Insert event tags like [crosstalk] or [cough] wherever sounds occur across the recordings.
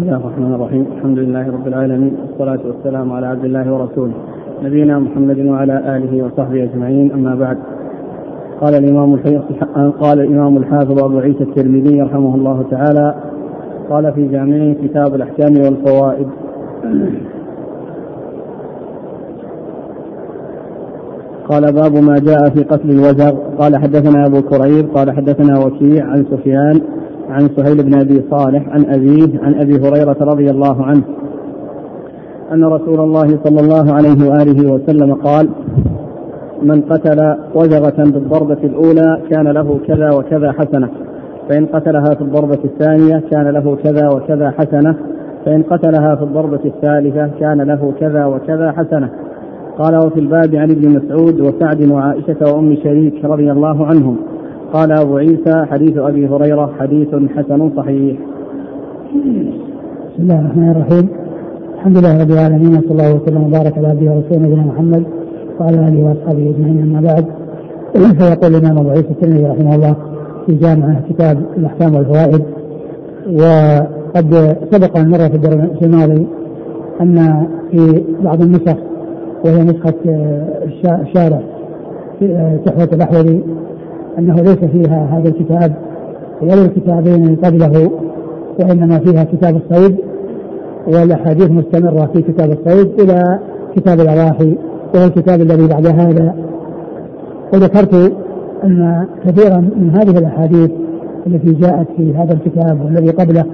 بسم الله الرحمن الرحيم. الحمد لله رب العالمين. والصلاة والسلام على عبد الله ورسوله. نبينا محمد وعلى آله وصحبه أجمعين. أما بعد قال الإمام قال الإمام الحافظ أبو عيسى الترمذي رحمه الله تعالى قال في جامعه كتاب الأحكام والفوائد. قال باب ما جاء في قتل الوزغ. قال حدثنا أبو كريب قال حدثنا وكيع عن سفيان عن سهيل بن أبي صالح عن أبيه عن أبي هريرة رضي الله عنه أن رسول الله صلى الله عليه وآله وسلم قال من قتل وزغة بالضربة الأولى كان له كذا وكذا حسنة فإن قتلها في الضربة الثانية كان له كذا وكذا حسنة فإن قتلها في الضربة الثالثة كان له كذا وكذا حسنة. قال وفي الباب عن ابن مسعود وسعد وعائشة وأم شريك رضي الله عنهم. قال أبو عيسى حديث أبي هريرة حديث حسن صحيح. بسم الله الرحمن الرحيم. الحمد لله رب العالمين وصلى الله وسلم وبارك على عبده ورسوله نبينا محمد وعلى آله وأصحابه أجمعين أما بعد. فيقول الإمام أبو عيسى الترمذي رحمه الله في جامعه كتاب الأحكام والفوائد وقد سبق أن مر في الدرس الماضي أن في بعض النسخ وهي نسخة الشارع تحفة الأحوذي أنه ليس فيها هذا الكتاب ولا الكتابين قبله وإنما فيها كتاب الصيد والأحاديث مستمرة في كتاب الصيد إلى كتاب الاضاحي وهو الكتاب الذي بعد هذا. وذكرت أن كثيرا من هذه الأحاديث التي جاءت في هذا الكتاب والذي قبله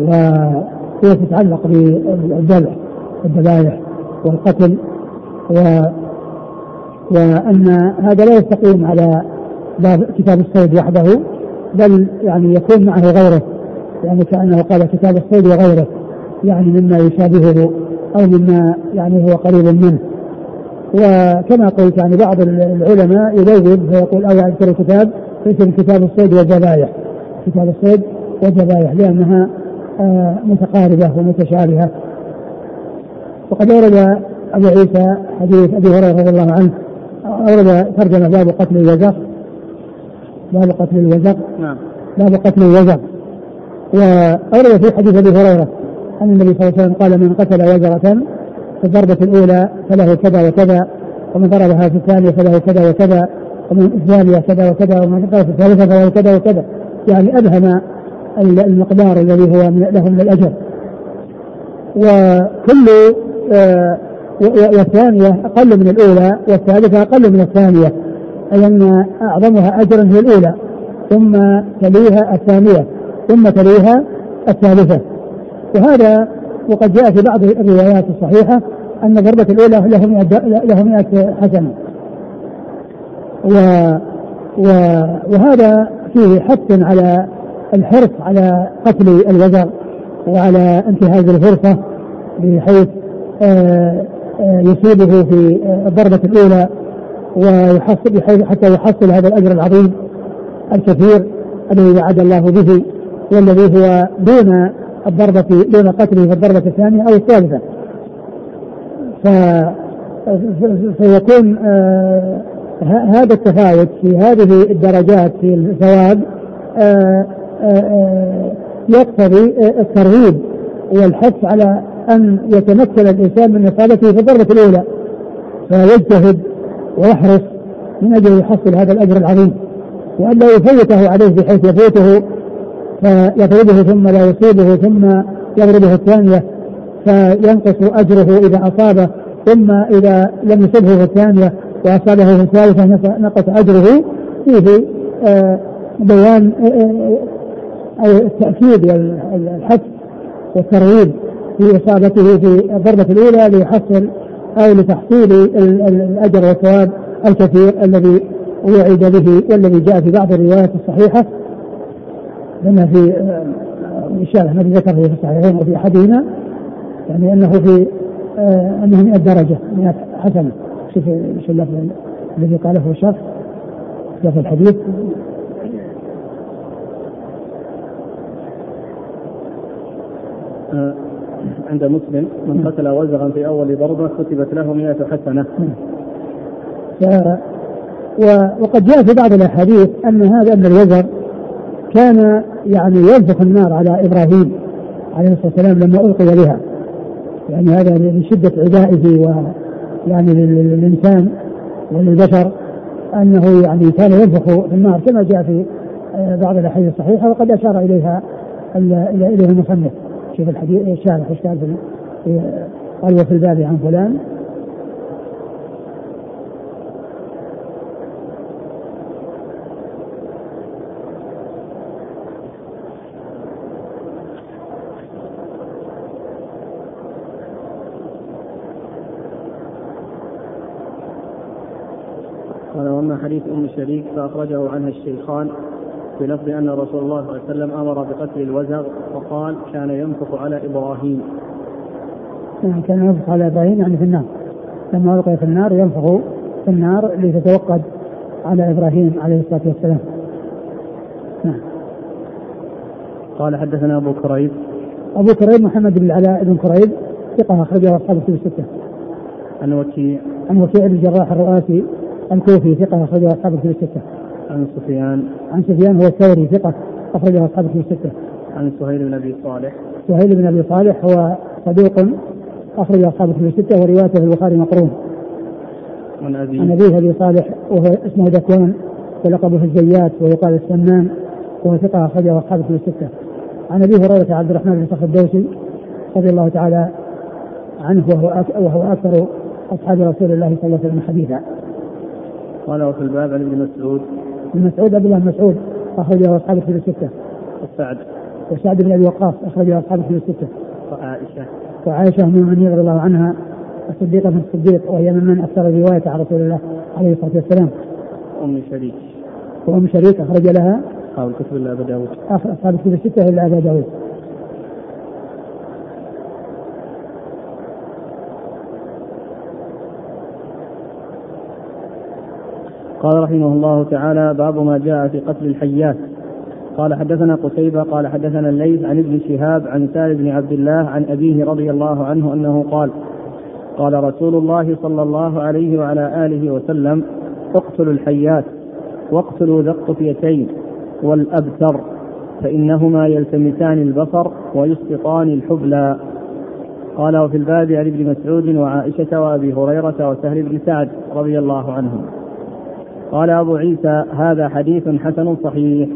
وهي تتعلق بالذبح والذبائح والقتل و وأن هذا لا يستقيم على باب كتاب الصيد وحده بل يعني يكون معه غيره يعني كأنه قال كتاب الصيد وغيره يعني مما يشابهه أو مما يعني هو قريب منه. وكما قلت يعني بعض العلماء يزود فيقول أو يذكر كتاب اسم كتاب الصيد والذبائح كتاب الصيد والذبائح لأنها آه متقاربة ومتشابهة. وقد اورد أبو عيسى حديث أبي هريرة رضي الله عنه أورد ترجمة باب قتل الوزغ باب قتل الوزغ نعم. باب قتل الوزغ وأورد في حديث أبي هريرة أن النبي صلى الله عليه وسلم قال من قتل وزغه في الضربة الأولى فله كذا وكذا ومن ضربها في الثانية فله كذا وكذا ومن الثانية كذا وكذا ومن ضربها في الثالثة فله كذا وكذا. يعني أبهم المقدار الذي هو له من الأجر. وكل آه والثانية أقل من الأولى والثالثة أقل من الثانية. أي أن أعظمها أجرا هي الأولى ثم تليها الثانية ثم تليها الثالثة وهذا وقد جاء في بعض الروايات الصحيحة أن الضربة الأولى له 100 له 100 حسنة. و و وهذا فيه حث على الحرص على قتل الوزر وعلى انتهاز الفرصة بحيث يصيبه في الضربة الأولى ويحصل حتى يحصل هذا الأجر العظيم الكثير الذي وعد الله به والذي هو دون الضربة دون قتله في الضربة الثانية أو الثالثة. ف فيكون آه هذا التفاوت في هذه الدرجات في الثواب آه آه يقتضي الترغيب والحث على أن يتمكن الإنسان من إصابته في الضربة الأولى. فيجتهد ويحرص من أجل يحصل هذا الأجر العظيم وأن لا يفوته عليه بحيث يفوته فيضربه ثم لا يصيبه ثم يضربه الثانية فينقص أجره إذا أصابه ثم إذا لم يصبه في الثانية وأصابه في الثالثة نقص أجره. فيه آه بيان أو التأكيد والحث والترغيب في إصابته في الضربة الأولى ليحصل أو لتحصيل الأجر والثواب الكثير الذي وعد به والذي جاء في بعض الروايات الصحيحة لما في الشارح الذي ذكر في الصحيحين وفي أحدهما يعني أنه في آه أنه 100 درجة 100 حسنة. شوف شو اللفظ الذي قاله الشرح لفظ الحديث. آه عند مسلم من قتل وزغا في أول ضربة كتبت له 100 حسنة. وقد جاء في بعض الأحاديث أن هذا ان الوزر كان يعني ينفخ النار على إبراهيم عليه الصلاة والسلام لما ألقي بها يعني هذا لشدة عدائه و يعني للإنسان وللبشر أنه يعني كان ينفخ في النار كما جاء في آه، بعض الأحاديث الصحيحة وقد أشار إليها إليه المصنف شوف الحديث الشارح إيش قال في قال وفي الباب عن فلان؟ قال وأما حديث أم شريك فأخرجه عنها الشيخان بلفظ أن رسول الله صلى الله عليه وسلم أمر بقتل الوزغ وقال كان ينفخ على إبراهيم. يعني كان ينفخ على إبراهيم يعني في النار. لما ألقي في النار ينفخ في النار لتتوقد على إبراهيم عليه الصلاة والسلام. نعم. قال حدثنا أبو كريب. أبو كريب محمد بن العلاء بن كريب ثقة اخرجه أصحاب الكتب الستة. عن وكيع. عن وكيع بن الجراح الرؤاسي الكوفي ثقة أخرجه أصحاب الكتب الستة. عن سفيان. عن سفيان هو الثوري ثقة أخرجه أصحاب الكتب الستة. عن سهيل بن أبي صالح. سهيل بن أبي صالح هو صدوق أخرج أصحاب الكتب الستة وروايته في البخاري مقرون. عن أبي عن أبيه أبي صالح وهو اسمه ذكوان ولقبه الزيات ويقال السمان وهو ثقة أخرجه أصحاب الكتب الستة. عن أبي هريرة عبد الرحمن بن صخر الدوسي رضي الله تعالى عنه وهو وهو أكثر أصحاب رسول الله صلى الله عليه وسلم حديثا. قال وفي الباب عن ابن مسعود ابن مسعود عبد الله بن مسعود أخرجه أصحاب الكتب الستة. وسعد. وسعد بن أبي وقاص أخرجه أصحاب الكتب الستة. وعائشة. وعائشة ام المؤمنين رضي الله عنها الصديقة بن الصديق وهي ممن أكثر رواية عن رسول الله عليه الصلاة والسلام. أم شريك. وأم شريك أخرج لها اصحاب الكتب الا ابا داود. أصحاب الكتب الستة إلا ابا داود. قال رحمه الله تعالى باب ما جاء في قتل الحيات. قال حدثنا قتيبة قال حدثنا الليث عن ابن شهاب عن سالم بن عبد الله عن أبيه رضي الله عنه أنه قال قال رسول الله صلى الله عليه وعلى آله وسلم اقتلوا الحيات واقتلوا ذا الطفيتين والأبتر فإنهما يلتمسان البصر ويسقطان الحبلى. قال وفي الباب عن ابن مسعود وعائشة وأبي هريرة وسهل بن سعد رضي الله عنهم. قال أبو عيسى هذا حديث حسن صحيح.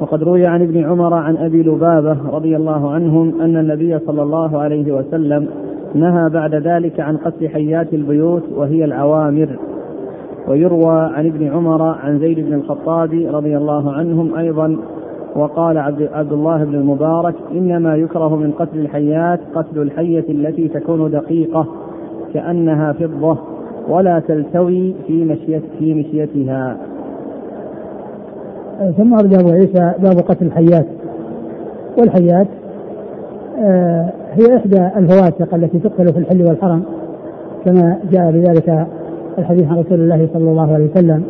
وقد روي عن ابن عمر عن أبي لبابة رضي الله عنهم أن النبي صلى الله عليه وسلم نهى بعد ذلك عن قتل حيات البيوت وهي العوامر ويروى عن ابن عمر عن زيد بن الخطاب رضي الله عنهم أيضا وقال عبد الله بن المبارك إنما يكره من قتل الحيات قتل الحية التي تكون دقيقة كأنها فضة. ولا تلتوي في مشيت في مشيتها. ثم ورد أبو عيسى باب قتل الحيات. والحيات آه، هي إحدى الفواسق التي تقتل في الحل والحرم كما جاء بذلك الحديث عن رسول الله صلى الله عليه وسلم.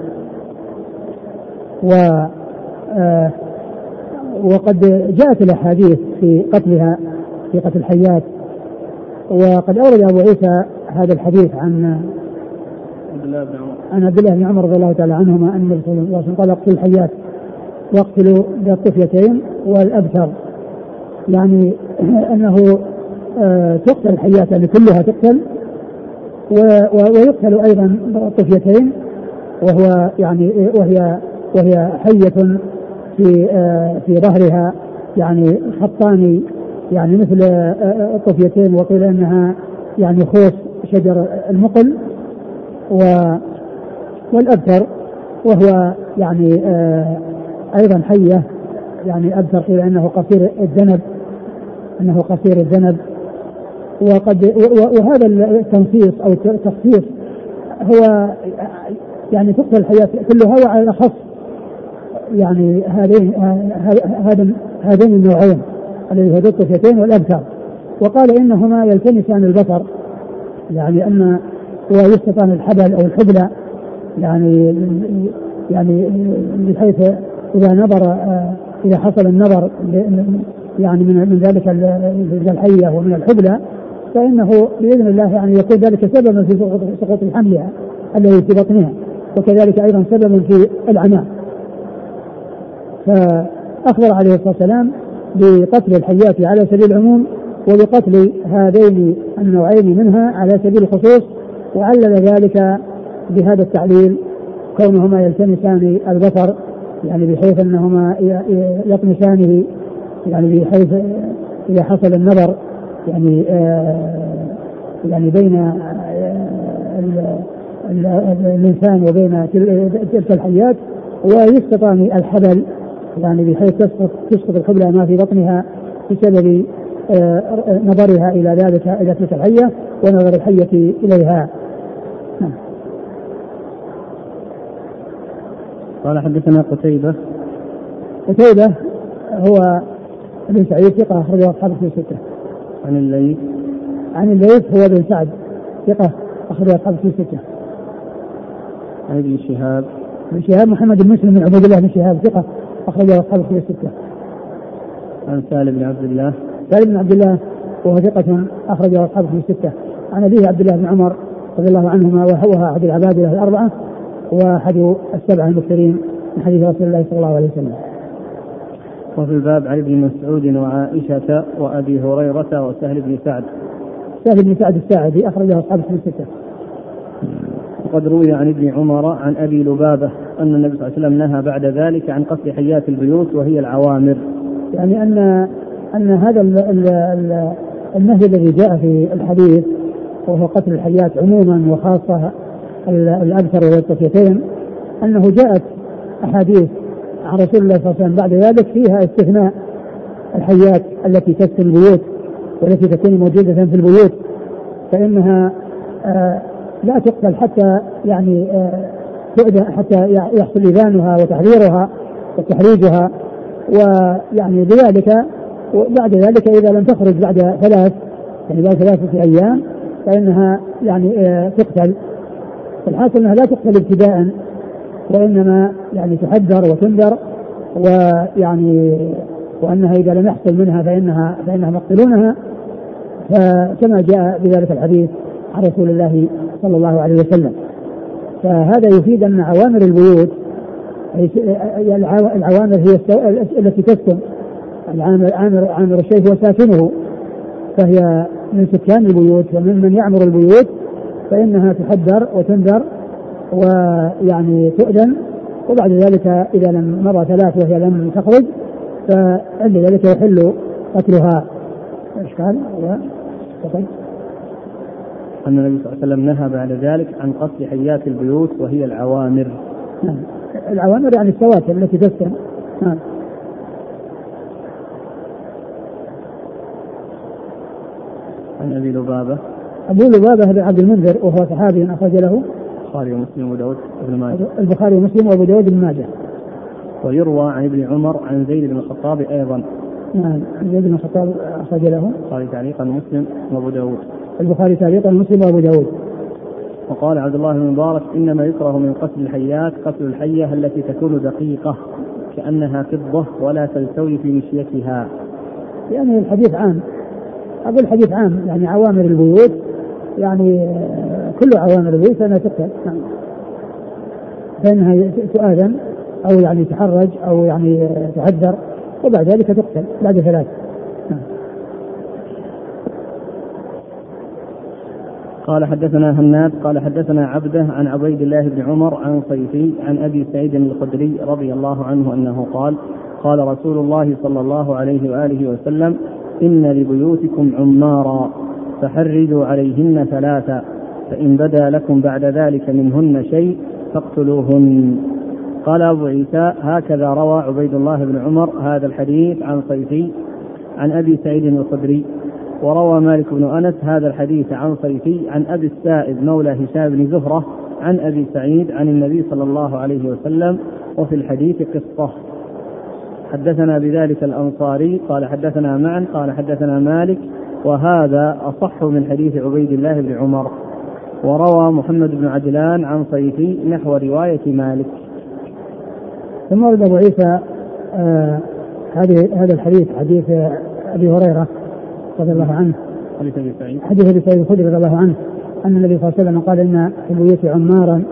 و آه، وقد جاءت الأحاديث في قتلها في قتل الحيات. وقد أورد أبو عيسى هذا الحديث عن عبد الله بن عمر عن عبد الله بن عمر رضي الله تعالى عنهما أن النبي صلى الله عليه وسلم قال اقتلوا الحيات واقتلوا بالطفيتين والابتر يعني [clears throat] أنه آه، تقتل الحيات يعني كلها تقتل ويقتل أيضا الطفيتين وهو يعني وهي وهي حية في آه، في ظهرها يعني خطان يعني مثل آه، الطفيتين وقيل إنها يعني خوص شجر المقل. و والأبتر وهو يعني آه أيضا حية يعني أبتر قيل أنه قصير الذنب أنه قصير الذنب. وقد وهذا التنصيص أو التخصيص هو يعني تقتل الحياة كلها وعلى الأخص يعني هذين هذين النوعين الذي هو الطفيتين والأبتر. وقال إنهما يلتمسان البصر يعني أن ويستطان الحبل أو الحبلى يعني يعني بحيث إذا نظر إذا حصل النظر يعني من من ذلك الحية ومن الحبلى فإنه بإذن الله يعني يكون ذلك سببا في سقوط حملها الذي في بطنها وكذلك أيضا سببا في العناء فأخبر عليه الصلاة والسلام بقتل الحيات على سبيل العموم وبقتل هذين النوعين منها على سبيل الخصوص وعلل ذلك بهذا التعليل كونهما يلتمسان البصر يعني بحيث أنهما يطمسانه يعني بحيث إذا حصل النظر يعني آه يعني بين آه الإنسان وبين تلك الحيات ويستطان الحبل يعني بحيث تسقط تسقط الحبلى ما في بطنها بسبب آه، نظرها إلى ذلك إلى تلك الحية ونظر الحية إليها. نعم. قال حدثنا قتيبة قتيبة هو ابن سعيد ثقة أخرجه أصحابه في الستة. عن الليث عن الليث هو ابن سعد ثقة أخرجه أصحابه في الستة. عن ابن شهاب ابن شهاب محمد بن مسلم بن عبيد الله بن شهاب ثقة أخرجه أصحابه في الستة. عن سالم بن عبد الله سالم بن عبد الله وهو ثقة أخرجه أصحابه في الستة. عن أبيه عبد الله بن عمر رضي الله عنهما وهو أحد العبادلة الأربعة وأحد السبعة المكثرين من حديث رسول الله صلى الله عليه وسلم. وفي الباب عن ابن مسعود وعائشة وأبي هريرة وسهل بن سعد. سهل بن سعد الساعدي أخرجه أصحابه في الستة. وقد روي عن ابن عمر عن أبي لبابة أن النبي صلى الله عليه وسلم نهى بعد ذلك عن قتل حيات البيوت وهي العوامر. يعني أن أن هذا النهي الذي جاء في الحديث وهو قتل الحيات عموما وخاصة الابتر والطفيتين أنه جاءت أحاديث عن رسول الله صلى الله عليه وسلم بعد ذلك فيها استثناء الحيات التي تسكن البيوت والتي تكون موجودة في البيوت فإنها آه لا تقتل حتى يعني آه حتى يحصل إذانها وتحريرها وتحريجها ويعني بذلك وبعد ذلك إذا لم تخرج بعد ثلاث يعني بعد ثلاثة أيام فإنها يعني آه تقتل. الحاصل أنها لا تقتل ابتداء وإنما يعني تحذر وتنذر ويعني وأنها إذا لم يحصل منها فإنها فإنهم يقتلونها فكما جاء بذلك الحديث عن رسول الله صلى الله عليه وسلم. فهذا يفيد أن عوامر البيوت العوامر هي التي تسكن العامر عامر عامر الشيء هو ساكنه فهي من سكان البيوت ومن من يعمر البيوت. فإنها تحذر وتنذر ويعني تؤذن وبعد ذلك إذا لم مضى ثلاث وهي لم تخرج فعند ذلك يحل قتلها. إشكال أن النبي صلى الله عليه وسلم نهى بعد ذلك عن قتل حيات البيوت وهي العوامر. نعم. العوامر يعني السواتر التي تسكن. نعم. عن أبي لبابة. ابو لبابه بن عبد المنذر وهو صحابي أخرج له البخاري ومسلم وأبو داود بن ماجه. البخاري ومسلم وأبو داود بن ماجه. ويروى عن ابن عمر عن زيد بن الخطاب أيضا. نعم زيد بن الخطاب أخرج له. البخاري تعليقا ومسلم وأبو داود. البخاري تعليقا ومسلم وأبو داود. وقال عبد الله بن مبارك إنما يكره من قتل الحيات قتل الحية التي تكون دقيقة كأنها فضة ولا تلتوي في مشيتها. يعني الحديث عام أقول الحديث عام يعني عوامر البيوت يعني كل عوامر البيوت فانها تقتل. فإنها تؤذن أو يعني تحرج أو يعني تهدر وبعد ذلك تقتل بعد ثلاث. قال حدثنا هناد قال حدثنا عبده عن عبيد الله بن عمر عن صيفي عن أبي سعيد الخدري رضي الله عنه أنه قال قال رسول الله صلى الله عليه وآله وسلم إن لبيوتكم عمارا فحرجوا عليهن ثلاثا فإن بدا لكم بعد ذلك منهن شيء فاقتلوهن. قال أبو عيسى هكذا روى عبيد الله بن عمر هذا الحديث عن صيفي عن أبي سعيد الخدري وروى مالك بن أنس هذا الحديث عن صيفي عن أبي السائب مولى هشام بن زهرة عن أبي سعيد عن النبي صلى الله عليه وسلم وفي الحديث قصة. حدثنا بذلك الأنصاري قال حدثنا معا قال حدثنا مالك وهذا أصح من حديث عبيد الله بن عمر. وروى محمد بن عجلان عن صيفي نحو رواية مالك. ثم ورد أبو عيسى آه هذه هذا الحديث حديث أبي هريرة رضي الله عنه. حديث أبي سعيد. حديث أبي سعيد الخدري رضي الله عنه أن النبي صلى الله عليه وسلم قال إن في البيوت عمارا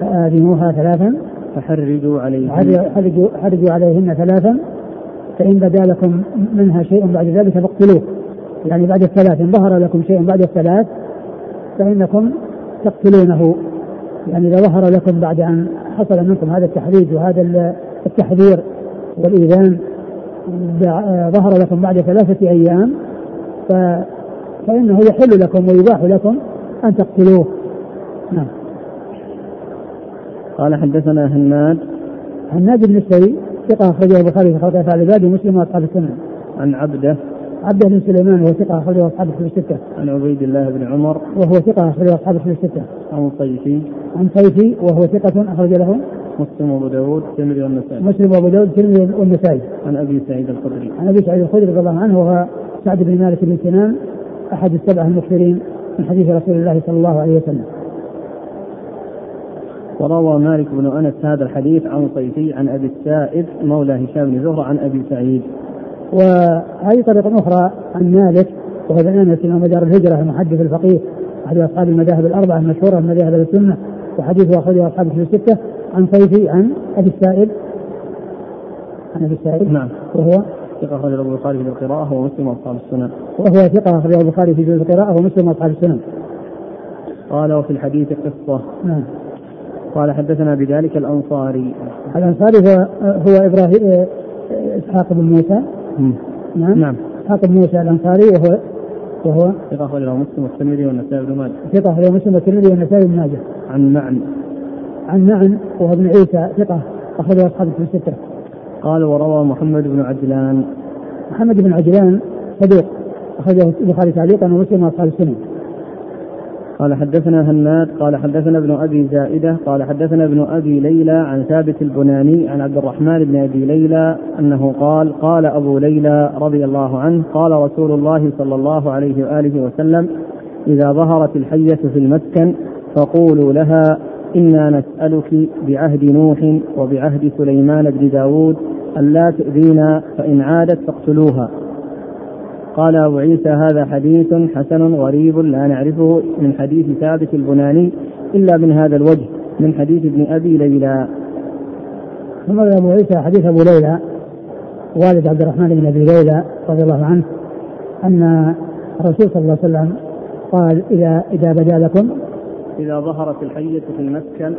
فآذنوها ثلاثا. فحرجوا عليهن. حرجوا, حرجوا عليهن ثلاثا فإن بدأ لكم منها شيء بعد ذلك فاقتلوه. يعني بعد الثلاث إن ظهر لكم شيء بعد الثلاث فإنكم تقتلونه. يعني إذا ظهر لكم بعد أن حصل منكم هذا التحريج وهذا التحذير والإيذان ظهر لكم بعد ثلاثة أيام ف فإنه يحل لكم ويباح لكم أن تقتلوه. نعم. قال حدثنا هناد. هناد بن السري ثقة أخرجه البخاري في خلق أفعال العباد ومسلم وأصحاب السنة. عن عبده عبده بن سليمان وهو ثقة أخرجه أصحاب الكتب الستة. عن عبيد الله بن عمر وهو ثقة أخرجه أصحاب الكتب الستة. عن صيفي عن صيفي وهو ثقة أخرج له مسلم وأبو داود الترمذي والنسائي. مسلم وأبو داود الترمذي والنسائي. عن أبي سعيد الخدري. عن أبي سعيد الخدري رضي الله عنه وهو سعد بن مالك بن سنان أحد السبعة المكثرين من حديث رسول الله صلى الله عليه وسلم. وروى مالك بن أنس هذا الحديث عن صيفي عن أبي السائب مولى هشام بن زهرة عن أبي سعيد. وهذه طريقة أخرى عن مالك وهو أنس إمام دار الهجرة المحدث الفقيه أحد أصحاب المذاهب الأربعة المشهورة من مذاهب السنة وحديثه أخرجه أصحاب الكتب الستة عن صيفي عن أبي السائب عن أبي السائب نعم وهو ثقة أخرجه البخاري في القراءة ومسلم وأصحاب السنن. وهو ثقة أخرجه البخاري في القراءة ومسلم وأصحاب السنن. قال وفي الحديث قصة. نعم. قال حدثنا بذلك الأنصاري. الأنصاري هو هو إبراهيم إسحاق بن موسى. نعم. نعم. بن موسى الأنصاري وهو وهو ثقة أخرجه مسلم والترمذي والنسائي بن ماجه. ثقة أخرجه مسلم والترمذي والنسائي بن ماجه. عن معن. عن معن وهو ابن عيسى ثقة أخرجه أصحاب الستة. قال وروى محمد بن عجلان محمد بن عجلان صدوق أخرجه البخاري تعليقا ومسلم وأصحاب السنن. قال حدثنا هناد قال حدثنا ابن أبي زائدة قال حدثنا ابن أبي ليلى عن ثابت البناني عن عبد الرحمن بن أبي ليلى أنه قال قال أبو ليلى رضي الله عنه قال رسول الله صلى الله عليه وآله وسلم إذا ظهرت الحية في المسكن فقولوا لها إنا نسألك بعهد نوح وبعهد سليمان بن داود ألا تؤذينا فإن عادت فاقتلوها. قال أبو عيسى هذا حديث حسن غريب لا نعرفه من حديث ثابت البناني إلا من هذا الوجه من حديث ابن أبي ليلى. ثم أبو عيسى حديث أبو ليلى والد عبد الرحمن بن أبي ليلى رضي الله عنه أن الرسول صلى الله عليه وسلم قال إذا إذا بدا لكم إذا ظهرت الحية في المسكن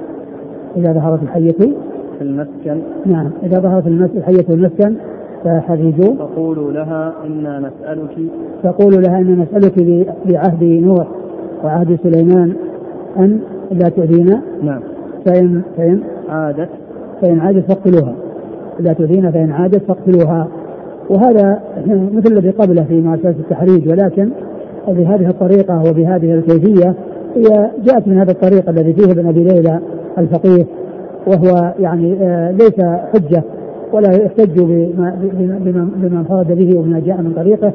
إذا ظهرت الحية في المسكن نعم إذا ظهرت الحية في المسكن فحرجوا فقولوا لها إنا نسألك. فقولوا لها إنا نسألك بعهد نوح وعهد سليمان أن لا تؤذينا. نعم. فإن فإن عادت. فإن عادت فاقتلوها. لا تؤذينا فإن عادت فاقتلوها. وهذا مثل الذي قبله في مؤسسة التحريج ولكن بهذه الطريقة وبهذه الكيفية هي جاءت من هذا الطريق الذي فيه ابن أبي ليلى الفقيه وهو يعني آه، ليس حجة. ولا يحتج بما, انفرد به وما جاء من طريقه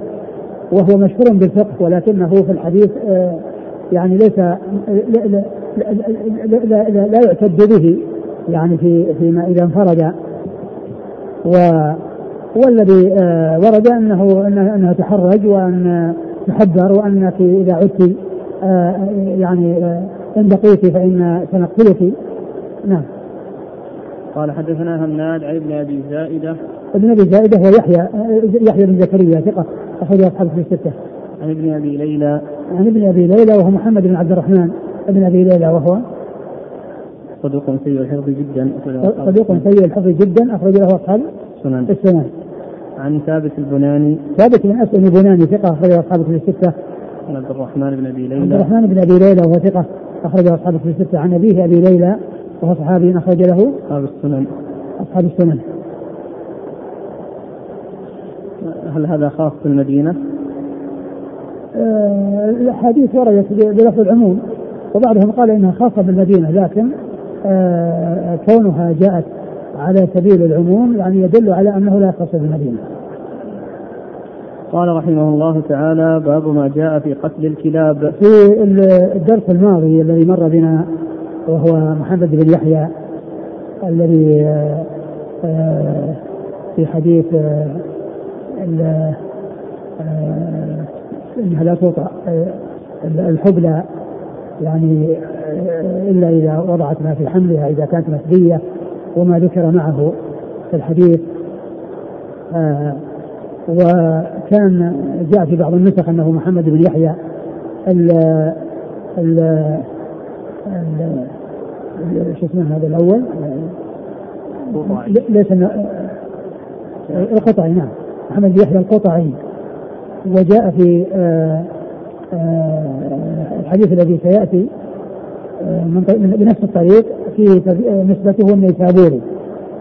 وهو مشهور بالفقه ولكنه في الحديث آه، يعني ليس لا, لا, لا, لا, لا يعتد به يعني في فيما إذا انفرد. و والذي آه، ورد انه أنه تحرج وأن تحذر وانك إذا عدت يعني ان بقيت فإن سنقتلك. نعم. قال حدثنا هناد عن ابن أبي زائدة. ابن أبي زائدة هو يحيى يحيى بن زكريا ثقة أخرج أصحاب في الستة. عن ابن أبي ليلى. عن ابن أبي ليلى وهو محمد بن عبد الرحمن. ابن أبي ليلى وهو صدوق سيء الحفظ جدا صدوق سيء الحفظ جدا أخرج له أصحاب السنن السنن. عن ثابت البناني. ثابت بن أسلم البناني ثقة أخرج أصحاب في الستة. عن عبد الرحمن بن أبي ليلى. عبد الرحمن بن أبي ليلى وهو ثقة أخرج أصحاب في الستة. عن أبيه أبي ليلى. وهو صحابي أخرج له أصحاب السنن. أصحاب السنن. هل هذا خاص بالمدينة؟ آه الأحاديث وردت بلفظ العموم وبعضهم قال إنها خاصة بالمدينة لكن آه كونها جاءت على سبيل العموم يعني يدل على أنه لا يختص بالمدينة. قال رحمه الله تعالى باب ما جاء في قتل الكلاب. في الدرس الماضي الذي مر بنا وهو محمد بن يحيى الذي آه، آه، في حديث آه، إنها لا توطأ الحبلى يعني إلا إذا وضعت ما في حملها إذا كانت مسبيه وما ذكر معه في الحديث. وكان جاء في بعض النسخ أنه محمد بن يحيى ال ال شو اسمه هذا الأول؟ ليس القطعي نعم. محمد بن يحيى القطعي. وجاء في آه، آه، الحديث الذي سيأتي آه، من بنفس الطريق في نسبته النيسابوري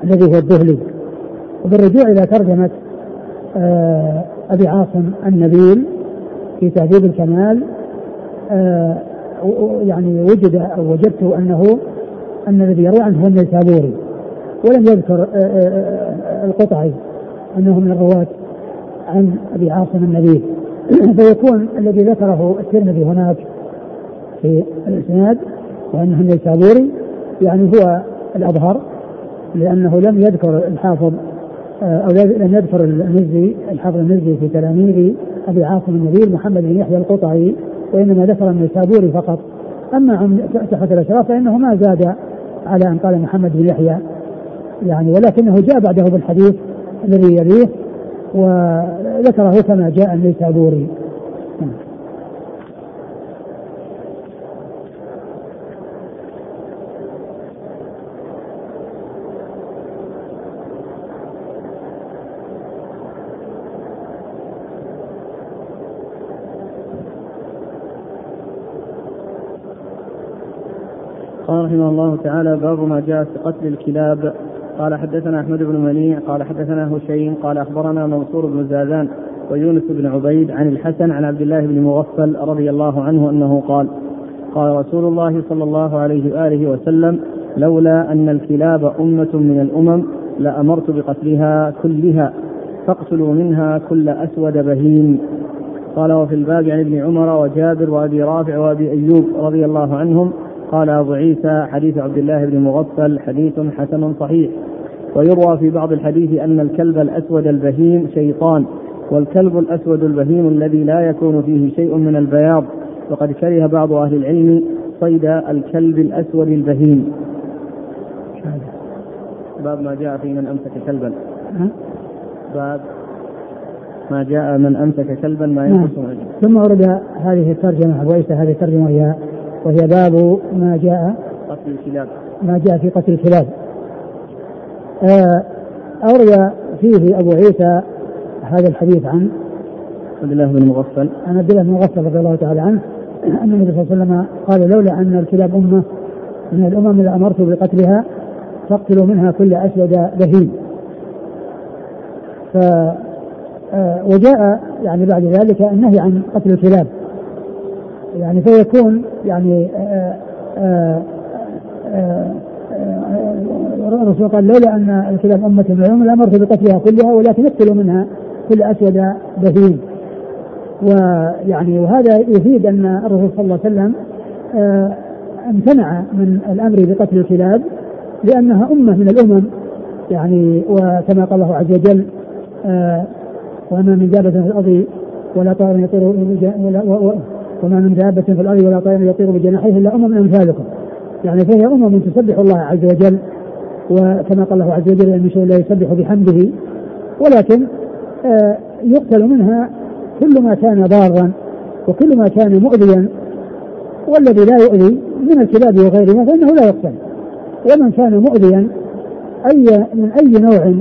الذي هو الدهلي. وبالرجوع إلى ترجمة أبي عاصم النبيل في تهذيب الكمال يعني وجد أو وجدت أنه أن الذي يروي عنه هو النيسابوري. ولم يذكر القطعي أنه من الرواة عن أبي عاصم النبيل [clears throat] فيكون الذي ذكره الترمذي هناك في الإسناد وأنه النيسابوري يعني هو الأظهر لأنه لم يذكر الحافظ أو لم يذكر المزي الحافظ المزي في تلاميذ أبي عاصم النبيل محمد بن يحيى القطعي. وإنما ذكر النيسابوري فقط. أما عن تحفه الأشراف فإنه ما زاد على أن قال محمد بن يحيى. يعني ولكنه جاء بعده بالحديث الذي يليه وذكره كما جاء النيسابوري قال رحمه الله تعالى باب ما جاء في قتل الكلاب. قال حدثنا أحمد بن منيع قال حدثنا هشيم قال أخبرنا منصور بن زازان ويونس بن عبيد عن الحسن عن عبد الله بن مغفل رضي الله عنه أنه قال قال رسول الله صلى الله عليه وآله وسلم لولا أن الكلاب أمة من الأمم لأمرت بقتلها كلها فاقتلوا منها كل أسود بهيم. قال وفي الباب عن ابن عمر وجابر وأبي رافع وأبي أيوب رضي الله عنهم قال أبو عيسى حديث عبد الله بن مغفل حديث حسن صحيح. ويروى في بعض الحديث أن الكلب الأسود البهيم شيطان والكلب الأسود البهيم الذي لا يكون فيه شيء من البياض. وقد كره بعض أهل العلم صيد الكلب الأسود البهيم. باب ما جاء في من أمسك كلبا. باب ما جاء من أمسك كلبا ما ينقص نعم. ثم ورد هذه الترجمة أبو عيسى هذه الترجمة وهي وهي باب ما جاء قتل الكلاب. ما جاء في قتل الكلاب. آه، أورد فيه أبو عيسى هذا الحديث عن عبد الله بن مغفل. عن عبد الله بن مغفل رضي الله تعالى عنه أن النبي صلى الله عليه وسلم قال لولا أن الكلاب أمة من الأمم لأمرت بقتلها فاقتلوا منها كل أسود بهيم. ف آه، وجاء يعني بعد ذلك النهي عن قتل الكلاب. يعني فيكون يعني آه، آه، آه، الرسول قال لولا أن الكلاب أمة الامم لامرت بقتلها كلها ولكن اقتلوا منها كل أسود بهيم ويعني وهذا يفيد أن الرسول صلى الله عليه وسلم امتنع من الأمر بقتل الكلاب لأنها أمة من الأمم يعني وكما قال الله عز وجل وما من دابه في الأرض ولا طائر يطير وما من دابة في الأرض ولا طير يطير بجناحيه إلا أمم أمثالكم يعني فهي أمم تسبح الله عز وجل وكما قال الله عز وجل من شيء لا يسبح بحمده ولكن آه يقتل منها كل ما كان ضارا وكل ما كان مؤذيا والذي لا يؤذي من الكلاب وغيرها فإنه لا يقتل. ومن كان مؤذيا أي من أي نوع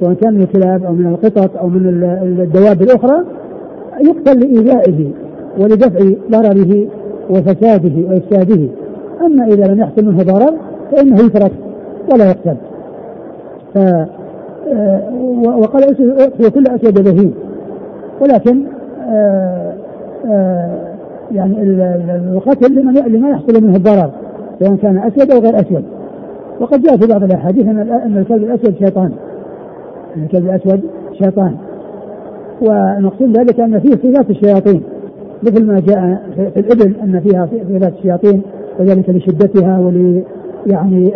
سواء كان من الكلاب أو من القطط أو من الدواب الأخرى يقتل لإيذائه. ولدفع ضرره وفساده وإفساده. أما إذا لم يحصل منه ضرر فإنه يترك ولا يقتل. ف آه، وقال هو كل أسود بهيم ولكن آه، آه، يعني القتل لما يحصل منه الضرر سواء كان أسود أو غير أسود. وقد جاء في بعض الأحاديث أن الكلب الأسود شيطان. الكلب الأسود شيطان. ونقصد ذلك أن فيه صفات الشياطين. مثل ما جاء في الإبل أن فيها صفات الشياطين وذلك لشدتها ول يعني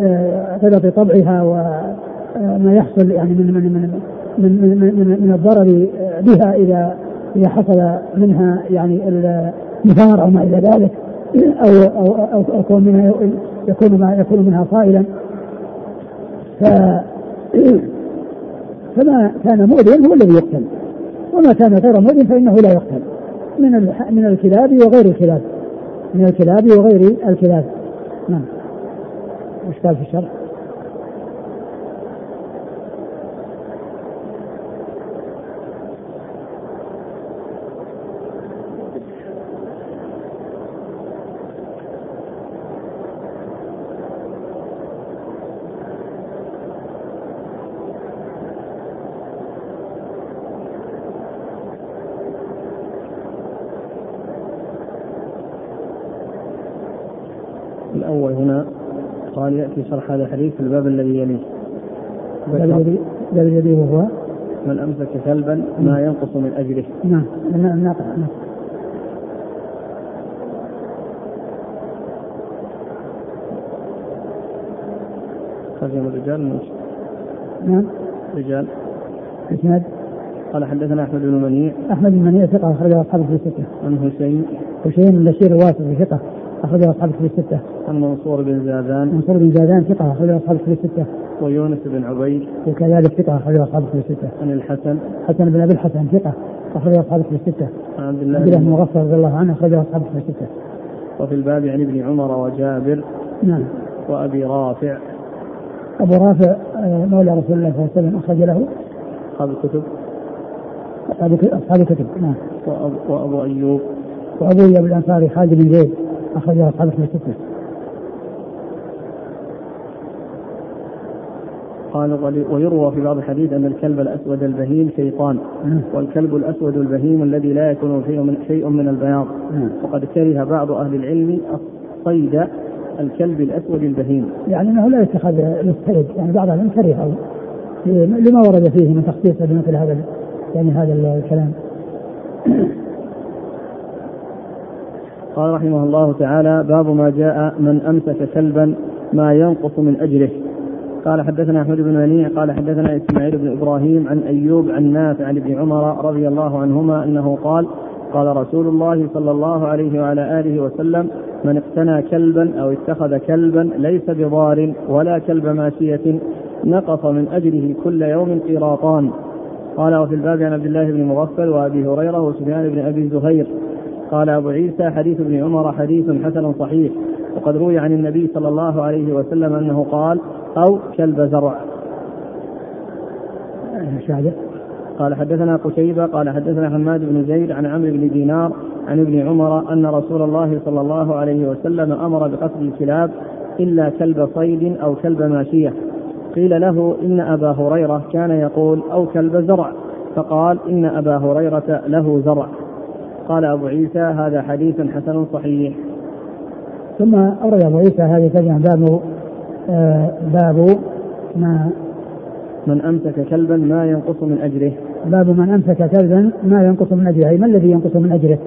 غلظ طبعها وما يحصل يعني من من من من, من, من, من الضرر بها إذا إذا حصل منها يعني النفار أو ما إلى ذلك أو أو, أو يكون منها يكون ما يكون منها صائلا. ف فما كان مؤذيا هو الذي يقتل. وما كان غير مؤذن فإنه لا يقتل. من من الكلاب وغير الكلاب. من الكلاب وغير الكلاب. نعم. وش قال في الشرح؟ الأول هنا قال يأتي شرح هذا الحديث في الباب الذي يليه. الذي الذي هو؟ من أمسك كلبا ما ينقص من أجره نعم. نعم. نعم. ترجم الرجال من نعم. رجال. إسناد؟ قال حدثنا أحمد بن منيع. أحمد بن منيع ثقة أخرجه اصحابه في السته عن حسين. حسين بن بشير الواسطي ثقة. أخرجه أصحاب الكتب الستة. عن منصور بن زادان. منصور بن زادان ثقة أخرجه أصحاب الكتب الستة. ويونس بن عبيد. وكذلك ثقة أخرجه أصحاب الكتب الستة. عن الحسن. حسن بن أبي الحسن ثقة أخرجه أصحاب الكتب الستة. عن عبد الله بن مغفر رضي الله عنه أخرجه أصحاب الكتب الستة. وفي الباب عن ابن عمر وجابر. نعم. وأبي رافع. أبو رافع آه، مولى رسول الله صلى الله عليه وسلم أخرج له أصحاب الكتب. أصحاب الكتب نعم. وأبو, وأبو أيوب. وأبو أيوب الأنصاري خالد بن زيد أخرجه أصحاب الكتب الستة. قال ويروى في بعض الحديث أن الكلب الأسود البهيم شيطان. والكلب الأسود البهيم الذي لا يكون فيه من شيء من البياض. وقد كره بعض أهل العلم الصيد الكلب الأسود البهيم يعني أنه لا يتخذ للصيد يعني بعض العلم كرهه لما ورد فيه من تخصيص بمثل هذا يعني هذا الكلام قال رحمه الله تعالى باب ما جاء من أمسك كلبا ما ينقص من اجره قال حدثنا أحمد بن منيع قال حدثنا إسماعيل بن إبراهيم عن أيوب عن نافع عن ابن عمر رضي الله عنهما أنه قال قال رسول الله صلى الله عليه وعلى آله وسلم من اقتنى كلبا أو اتخذ كلبا ليس بضار ولا كلب ماشية نقص من اجره كل يوم قيراطان. قال وفي الباب عن عبد الله بن مغفل وأبي هريرة وسفيان بن أبي زهير قال أبو عيسى حديث ابن عمر حديث حسن صحيح وقد روي عن النبي صلى الله عليه وسلم أنه قال أو كلب زرع. قال حدثنا قتيبة قال حدثنا حماد بن زيد عن عمرو بن دينار عن ابن عمر أن رسول الله صلى الله عليه وسلم أمر بقتل الكلاب إلا كلب صيد أو كلب ماشية. قيل له إن أبا هريرة كان يقول أو كلب زرع. فقال إن أبا هريرة له زرع. قال أبو عيسى هذا حديث حسن صحيح. ثم أورد أبو عيسى هذه الترجمة باب آه باب ما من أمسك كلبا ما ينقص من أجره. باب من أمسك كلبا ما ينقص من أجره أي ما الذي ينقص من أجره؟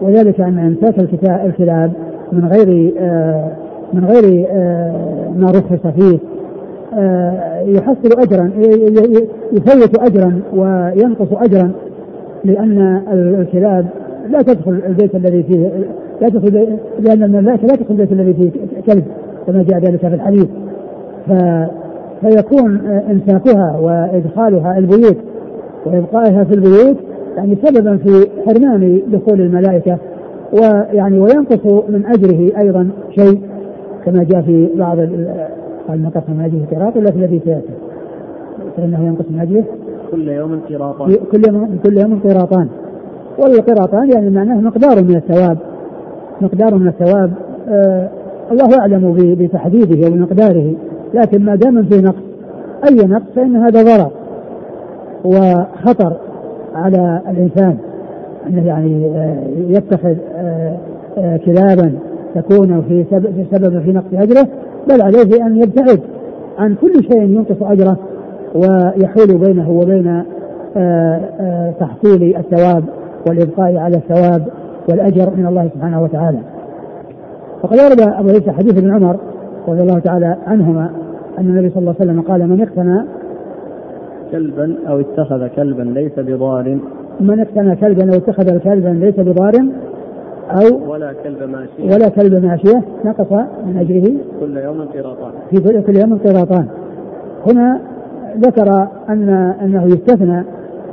وذلك أن إمساك الكلاب من غير آه من غير آه ما رخص فيه يحصل أجرا يفوت أجرا وينقص أجرا. لأن الكلاب لا تدخل البيت الذي فيه لا تدخل لأن المملكة لا تدخل البيت الذي فيه كلب كما جاء ذلك في الحديث. ف فيكون إمساكها وإدخالها البيوت وإبقائها في البيوت يعني سببا في حرمان دخول الملائكة ويعني وينقص من أجره أيضا شيء كما جاء في بعض نقص من أجره قراط ولا في الذي سيأتي فإنه ينقص من أجره كل يوم قراطان. كل يوم كل يوم قراطان. والقراطان يعني معناه مقدار من الثواب. مقدار من الثواب آه الله أعلم بتحديده وبمقداره لكن ما دام في نقص أي نقص فإن هذا ضرر وخطر على الإنسان. إنه يعني آه يتخذ آه آه كلابا تكون في سبب في نقص أجره بل عليه أن يبتعد عن كل شيء ينقص أجره. ويحول بينه وبين آه، آه، تحصيل الثواب والإبقاء على الثواب والأجر من الله سبحانه وتعالى. وقد ورد أبو عيسى حديث ابن عمر رضي الله تعالى عنهما أن النبي صلى الله عليه وسلم قال من اقتنى كلبا أو اتخذ كلبا ليس بضار. من اقتنى كلبا أو اتخذ كلبا ليس بضار أو ولا كلب ماشية. ولا كلب ماشية نقص من أجره كل يوم قراطان في كل يوم قراطان هنا ذكر أن أنه يستثنى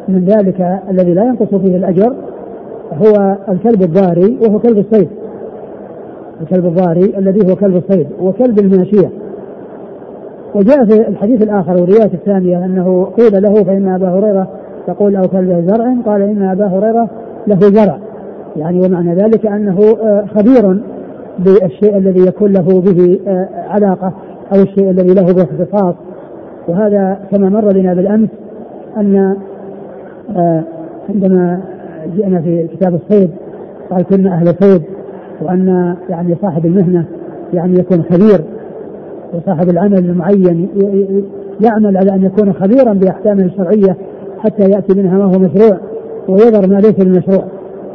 من ذلك الذي لا ينقص فيه الأجر هو الكلب الضاري وهو كلب الصيد. الكلب الضاري الذي هو كلب الصيد وكلب الماشية. وجاء في الحديث الآخر والرواية الثانية أنه قيل له فإن أبا هريرة يقول أو كلب زرع قال إن أبا هريرة له زرع. يعني ومعنى ذلك أنه آه، خبير بالشيء الذي يكون له به آه، علاقة أو الشيء الذي له به اختصاص وهذا كما مر بنا بالأمس أن آه، عندما جئنا في كتاب الصيد قال كنا أهل صيد وأن يعني صاحب المهنة يعني يكون خبير وصاحب العمل المعين يعمل على أن يكون خبيرا بأحكامه الشرعية حتى يأتي منها ما هو مشروع ويذر ما ليس بالمشروع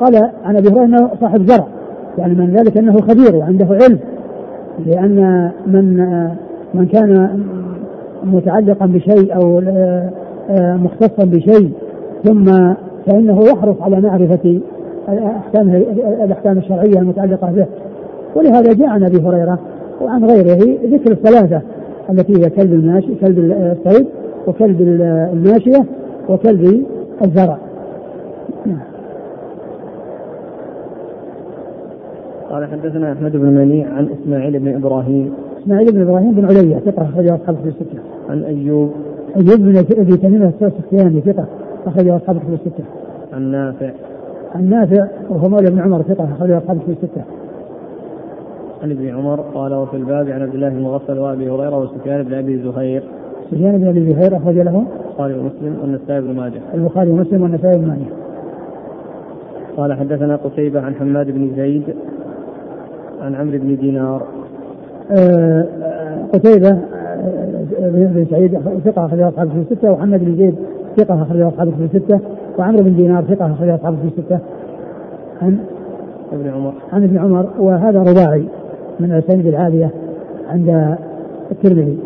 قال عن أبي هريرة أنه صاحب زرع يعني من ذلك أنه خبير وعنده علم لأن من من كان متعلقا بشيء أو آه، مختصا بشيء ثم فإنه يحرص على معرفة الأحكام الأحكام الشرعية المتعلقة به. ولهذا جاء عن أبي هريرة وعن غيره ذكر الثلاثة التي هي كلب الماشي كلب الصيد وكلب الماشية وكلب الزرع. قال حدثنا أحمد بن منيع عن إسماعيل بن إبراهيم إسماعيل بن إبراهيم بن علية ثقة أخرجه أصحاب في الستة. عن أيوب أيوب بن أبي تميم السختياني ثقة أخرجه أصحاب في الستة. عن نافع عن نافع وهو مولى بن عمر ثقة أخرجه أصحاب في الستة. عن ابن عمر قال وفي الباب عن عبد الله بن مغفل وأبي هريرة وسفيان بن أبي زهير. سفيان بن أبي زهير أخرج له البخاري ومسلم والنسائي بن ماجه. البخاري ومسلم والنسائي بن ماجه. قال حدثنا قتيبة عن حماد بن زيد عن عمرو بن دينار قتيبة آه، بن سعيد ثقة أخرج أصحابه في الستة وحمد بن زيد ثقة أخرج أصحابه في الستة وعمرو بن دينار ثقة أخرج أصحابه في الستة. عن ابن عمر. عن ابن عمر وهذا رباعي من الأسانيد العالية عند الترمذي.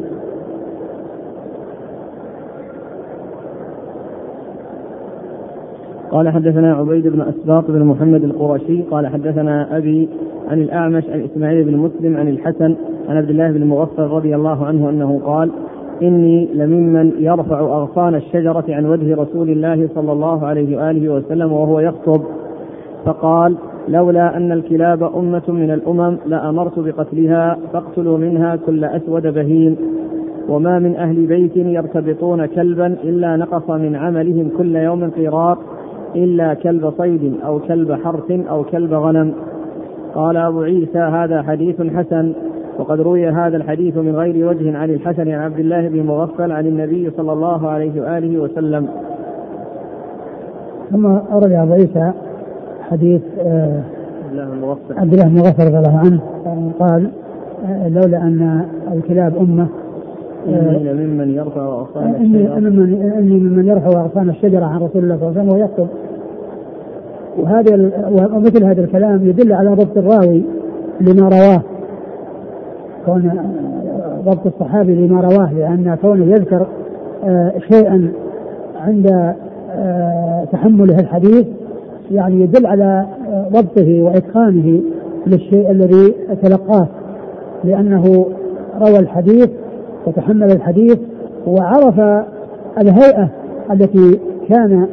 قال حدثنا عبيد بن أسباط بن محمد القرشي قال حدثنا أبي عن الأعمش عن إسماعيل بن مسلم عن الحسن عن عبد الله بن مغفل رضي الله عنه أنه قال إني لممن يرفع أغصان الشجرة عن وجه رسول الله صلى الله عليه وآله وسلم وهو يخطب. فقال لولا أن الكلاب أمة من الأمم لأمرت بقتلها فاقتلوا منها كل أسود بهيم وما من أهل بيت يرتبطون كلبا إلا نقص من عملهم كل يوم قيراط إلا كلب صيد أو كلب حرث أو كلب غنم. قال أبو عيسى هذا حديث حسن وقد روي هذا الحديث من غير وجه عن الحسن عن عبد الله بن مغفل عن النبي صلى الله عليه وآله وسلم. ثم أورد أبو عيسى حديث آه، عبد الله بن مغفل. رضي الله عنه قال آه، لولا أن الكلاب أمة إني لممن يرفع أغصان الشجرة. إني ممن يرفع أغصان الشجرة عن رسول الله صلى الله عليه وسلم ويخطب وهذا ومثل هذا الكلام يدل على ضبط الراوي لما رواه. كون ضبط الصحابي لما رواه لأن كونه يذكر آه، شيئا عند آه، تحمله الحديث يعني يدل على آه، ضبطه وإتقانه للشيء الذي تلقاه. لأنه روى الحديث وتحمل الحديث وعرف الهيئة التي كان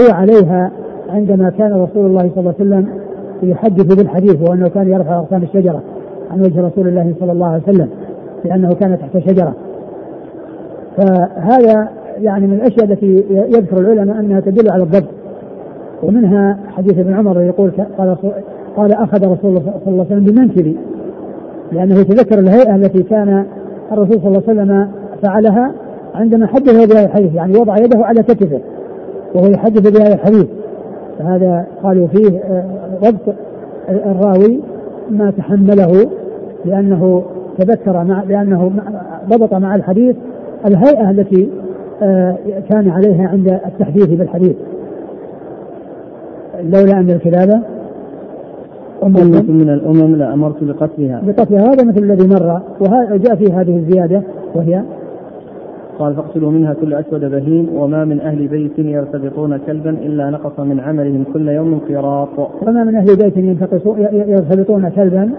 هو عليها عندما كان رسول الله صلى الله عليه وسلم يحدث بالحديث وأنه كان يرفع اغصان الشجرة عن وجه رسول الله صلى الله عليه وسلم لأنه كان تحت شجرة. فهذا يعني من الأشياء التي يذكر العلماء أنها تدل على الضبط. ومنها حديث ابن عمر يقول قال قال أخذ رسول الله صلى الله عليه وسلم بمنكبي لأنه يتذكر الهيئة التي كان الرسول صلى الله عليه وسلم فعلها عندما حدث بهذا الحديث يعني وضع يده على كتفه وهو يحدث بهذا الحديث. فهذا قالوا فيه آه، ضبط الراوي ما تحمله لأنه تذكر مع لأنه ضبط مع الحديث الهيئة التي آه، كان عليها عند التحديث بالحديث. لولا أن الكلاب أمة من الأمم لأمرت بقتلها. بقتلها. هذا مثل الذي مر. وجاء فيه هذه الزيادة. وهي؟ قال فاقتلوا منها كل أسود بهيم وما من أهل بيت يرتبطون كلبا إلا نقص من عملهم كل يوم قراط وما من أهل بيت يرتبطون كلبا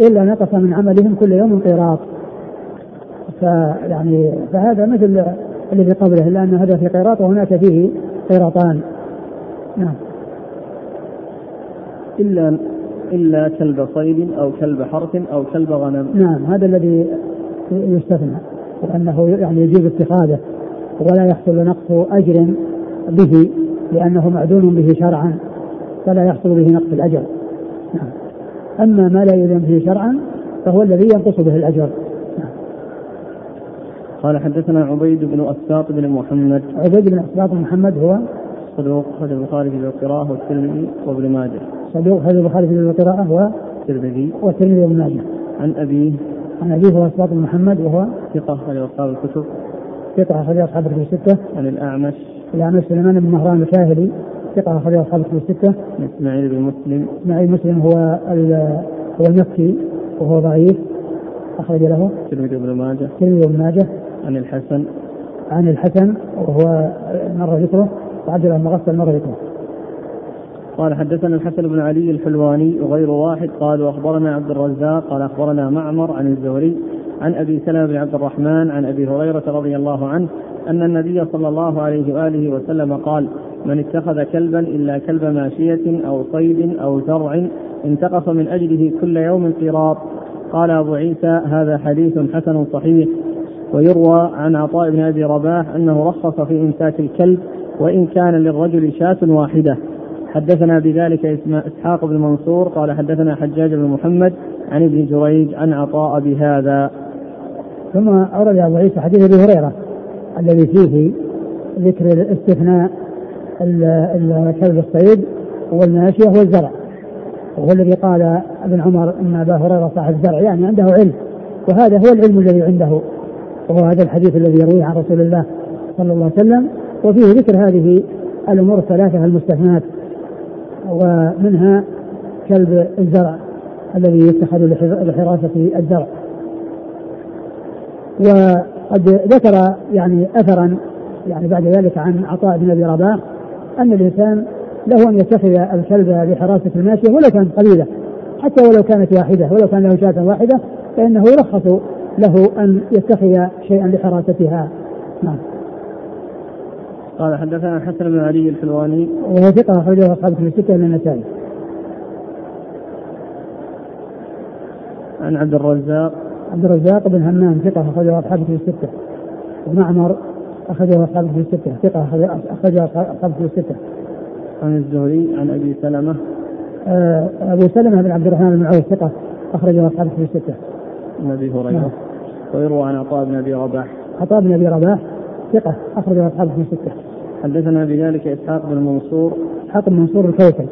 إلا نقص من عملهم كل يوم قراط فيعني فهذا مثل الذي قبله الا ان هذا في قيراط وهناك فيه قيراطان. نعم. إلا إلا كلب صيد أو كلب حرث أو كلب غنم. نعم هذا الذي يستثنى وأنه يعني يجوز اتخاذه ولا يحصل نقص أجر به لأنه معدون به شرعا فلا يحصل به نقص الأجر. نعم. أما ما لا يؤذن به شرعا فهو الذي ينقص به الأجر. نعم. قال حدثنا عبيد بن أسباط بن محمد. عبيد بن أسباط بن محمد هو صدوق أخرج البخاري في القراءة والترمذي وابن ماجه. صدوق أخرج البخاري في القراءة والترمذي. والترمذي وابن ماجه. عن أبيه عن أبيه هو أسباط بن محمد وهو ثقة أخرج أصحاب الكتب. ثقة أخرج أصحاب الكتب الستة. عن الأعمش. الأعمش سليمان بن مهران الكاهلي. ثقة أخرج أصحاب الكتب الستة. إسماعيل بن مسلم. إسماعيل مسلم هو هو المكي وهو ضعيف. أخرج له. الترمذي وابن ماجه. الترمذي وابن ماجه. عن الحسن. عن الحسن وهو مر ذكره وعبد الله مغفل مر ذكره قال حدثنا الحسن بن علي الحلواني وغير واحد قال واخبرنا عبد الرزاق قال أخبرنا معمر عن الزهري عن أبي سلمة بن عبد الرحمن عن أبي هريرة رضي الله عنه أن النبي صلى الله عليه وآله وسلم قال من اتخذ كلبا إلا كلب ماشية أو صيد أو زرع انتقص من أجله كل يوم قراط قال أبو عيسى هذا حديث حسن صحيح ويروى عن عطاء بن أبي رباح أنه رخص في امساك الكلب وإن كان للرجل شاة واحدة. حدثنا بذلك إسحاق بن منصور قال حدثنا حجاج بن محمد عن ابن جريج عن عطاء بهذا. ثم أورد أبو عيسى حديث أبي هريرة الذي فيه ذكر استثناء كلب الصيد والماشية والزرع وهو الذي قال ابن عمر إن أبا هريرة صاحب زرع يعني عنده علم وهذا هو العلم الذي عنده. وهو هذا الحديث الذي يرويه عن رسول الله صلى الله عليه وسلم وفيه ذكر هذه الأمور الثلاثة المستثنات. ومنها كلب الزرع الذي يتخذ لحراسة الزرع. وقد ذكر يعني أثرا يعني بعد ذلك عن عطاء بن أبي رباح أن الإنسان له أن يتخذ الكلب لحراسة الماشية ولو كانت قليلة حتى ولو كانت واحدة ولو كان له شاة واحدة فإنه يرخص له أن يتخذ شيئا لحراستها. نعم. قال حدثنا الحسن بن علي الحلواني وهو ثقة أخرجه أصحاب في الستة من النسائي. عن عبد الرزاق عبد الرزاق بن همام ثقة أخرجه أصحاب في الستة. ومعمر أخرجه أصحاب في الستة ثقة أخرجه أصحاب في الستة. عن الزهري عن أبي سلمة آه، أبو سلمة بن عبد الرحمن بن عوف ثقة أخرجه أصحاب في الستة. عن أبي هريرة نعم. ويروى عن عطاء بن أبي رباح عطاء بن أبي رباح ثقة أخرجه أصحاب في الستة. حدثنا بذلك إسحاق بن منصور. إسحاق بن منصور الكوكب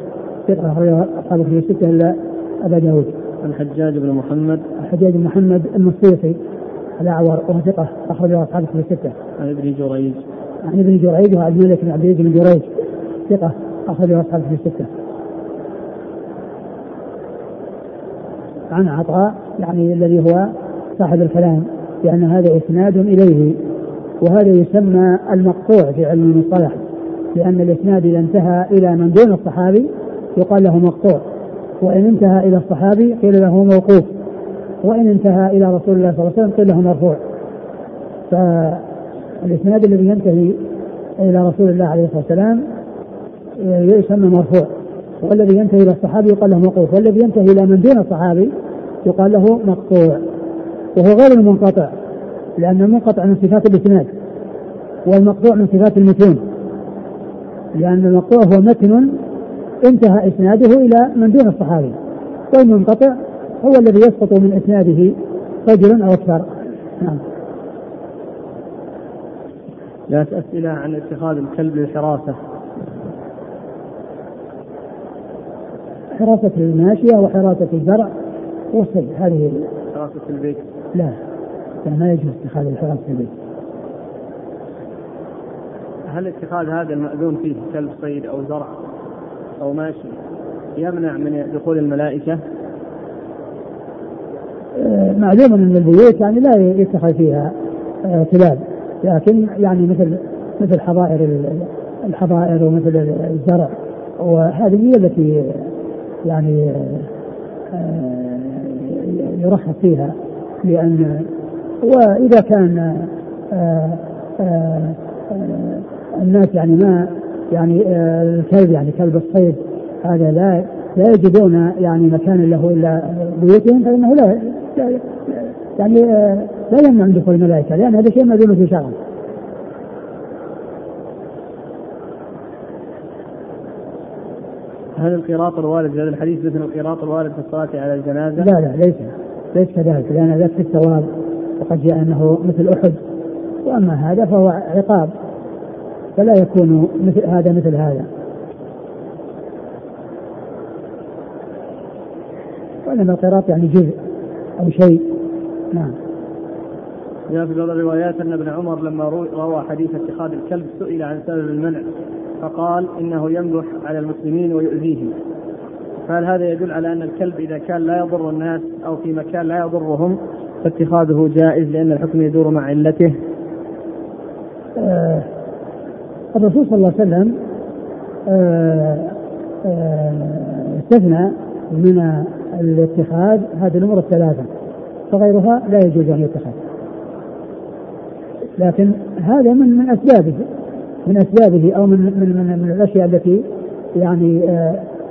ثقة أخرجه أصحاب في الستة إلا أبا داود. الحجاج بن محمد. الحجاج بن محمد النصيصي الأعور وهو ثقة أخرجه أصحاب في الستة. عن ابن جريج. عن ابن جريج وعبد الملك بن عبد بن جريج. ثقة أخرجه أصحاب في الستة. عن عطاء يعني الذي هو صاحب الكلام لأن هذا إسناد إليه. وهذا يسمى المقطوع في علم المصطلح لأن الإسناد إذا انتهى إلى من دون الصحابي يقال له مقطوع وإن انتهى إلى الصحابي قيل له موقوف وإن انتهى إلى رسول الله صلى الله عليه وسلم قيل له مرفوع. فالإسناد الذي ينتهي إلى رسول الله عليه الصلاة والسلام يسمى مرفوع والذي ينتهي إلى الصحابي يقال له موقوف والذي ينتهي إلى من دون الصحابي يقال له مقطوع وهو غير المنقطع. لأن المنقطع من صفات الإسناد والمقطوع من صفات المتون. لأن المقطوع هو متن انتهى إسناده إلى من دون الصحابي والمنقطع هو الذي يسقط من إسناده رجل أو أكثر. نعم. لا أسئلة عن اتخاذ الكلب للحراسة حراسة الماشية وحراسة الزرع. والصيد هذه حراسة البيت. لا. ما يجوز اتخاذ الحراسة في البيت. هل اتخاذ هذا المأذون فيه كلب صيد أو زرع أو ماشي يمنع من دخول الملائكة؟ آه، معلوم أن البيوت يعني لا يتخذ فيها آه، كلاب. لكن يعني مثل مثل حظائر الحظائر ومثل الزرع. وهذه هي التي يعني آه، يرخص فيها لأن وإذا كان آآ آآ الناس يعني ما يعني الكلب يعني كلب الصيد هذا لا لا يجدون يعني مكان له إلا بيوتهم فإنه لا, لا يعني لا يمنع من دخول الملائكة لأن هذا شيء مذموم في شرعا. هل القراط الوارد في هذا الحديث مثل القراط الوارد في الصلاة على الجنازة؟ لا لا ليس ليس كذلك لأن ذاك في الثواب وقد جاء أنه مثل أحد وأما هذا فهو عقاب فلا يكون مثل هذا مثل هذا. وإنما القراط يعني جزء أو شيء. نعم. جاء في بعض الروايات أن ابن عمر لما روى حديث اتخاذ الكلب سئل عن سبب المنع فقال إنه يمدح على المسلمين ويؤذيهم. فهل هذا يدل على أن الكلب إذا كان لا يضر الناس أو في مكان لا يضرهم فاتخاذه جائز لأن الحكم يدور مع علته. آه الرسول صلى الله عليه وسلم آه آه استثنى من الاتخاذ هذه الأمور الثلاثة فغيرها لا يجوز أن يتخذ. لكن هذا من من أسبابه من أسبابه أو من من من, من الأشياء التي يعني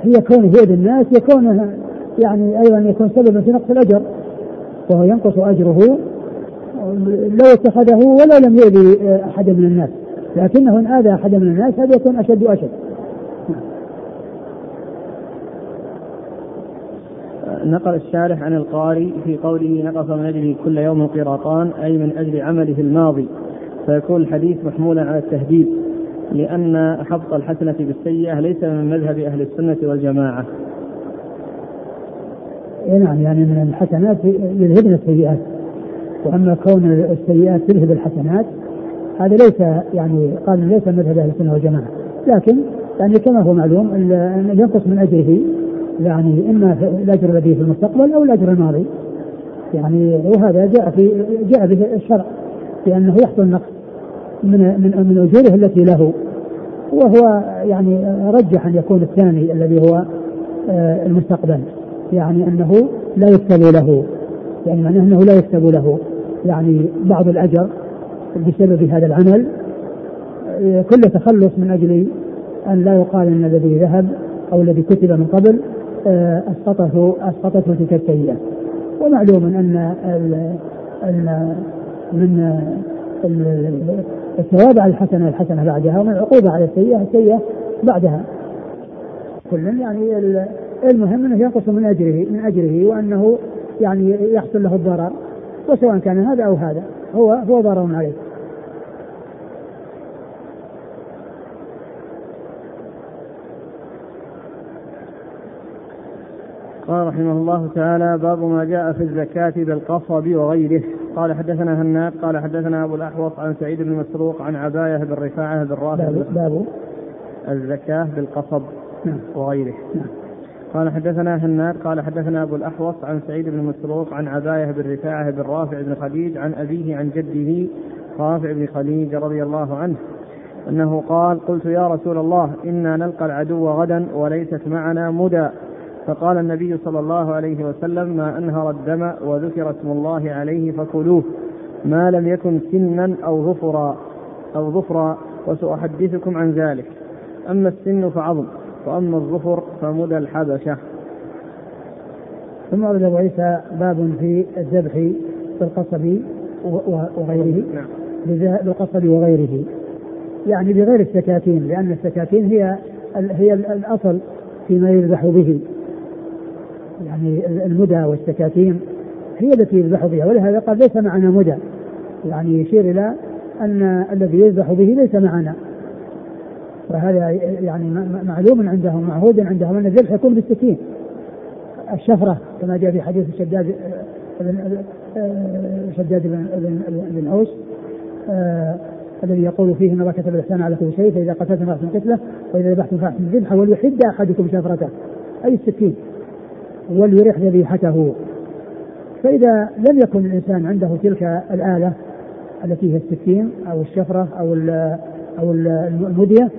هي كونه يؤذي الناس يكون يعني أيضا يكون سببا في نقص الأجر. وهو ينقص أجره لو اتخذه ولا لم يؤذي أحدا من الناس. لكنه إن آذى أحدا من الناس هذا يكون أشد وأشد. نقل الشارح عن القاري في قوله نقص من أجله كل يوم قراطان أي من أجل عمله الماضي. فيكون الحديث محمولا على التهديد لأن حبط الحسنة بالسيئة ليس من مذهب أهل السنة والجماعة. نعم يعني من الحسنات يذهبن السيئات. وأما كون السيئات تذهب الحسنات هذا ليس يعني قال ليس مذهب أهل السنة والجماعة. لكن يعني كما هو معلوم أن ينقص من أجره يعني إما الاجر الذي في المستقبل أو الاجر الماضي. يعني وهذا جاء في جاء به الشرع بانه يحصل نقص من من من أجوره التي له. وهو يعني رجح أن يكون الثاني الذي هو المستقبل. يعني أنه لا يكتب له. يعني أنه لا يكتب له. يعني بعض الأجر بسبب هذا العمل كل تخلص من أجل أن لا يقال إن الذي ذهب أو الذي كتب من قبل أسقطه أسقطته تلك السيئة. ومعلوم أن ال من الثواب على الحسنة الحسنة بعدها ومن العقوبة على السيئة السيئة بعدها. كل يعني المهم أنه ينقص من أجره من أجره وأنه يعني يحصل له الضرر وسواء كان هذا أو هذا هو هو ضرر عليه. قال رحمه الله تعالى باب ما جاء في الزكاة بالقصب وغيره. قال حدثنا هناد قال حدثنا أبو الأحوص عن سعيد بن مسروق عن عباية بن رفاعة بن رافع باب الزكاة بالقصب نعم. وغيره. نعم. قال حدثنا هناد قال حدثنا أبو الأحوص عن سعيد بن مسروق عن عباية بن رفاعة بن رافع بن خديج عن أبيه عن جده رافع بن خديج رضي الله عنه أنه قال قلت يا رسول الله إنا نلقى العدو غدا وليست معنا مدى. فقال النبي صلى الله عليه وسلم ما أنهر الدم وذكر اسم الله عليه فكلوه ما لم يكن سنا أو ظفرا أو ظفرا وسأحدثكم عن ذلك. أما السن فعظم. وأما الظفر فمدى الحبشة. ثم ورد أبو عيسى باب في الذبح بالقصب وغيره. نعم. بالقصب وغيره. يعني بغير السكاكين لأن السكاكين هي هي الأصل فيما يذبح به. يعني المدى والسكاكين هي التي يذبح بها ولهذا قال ليس معنا مدى. يعني يشير إلى أن الذي يذبح به ليس معنا. وهذا يعني معلوم عندهم معهود عندهم أن الذبح يكون بالسكين. الشفرة كما جاء في حديث شداد بن شداد بن بن, بن أوس آه الذي يقول فيه إن الله كتب الإحسان على كل شيء فإذا قتلتم فأحسنوا القتلة وإذا ذبحتم فأحسنوا الذبح وليحد أحدكم شفرته. أي السكين؟ وليرح ذبيحته. فإذا لم يكن الإنسان عنده تلك الآلة التي هي السكين أو الشفرة أو أو المدية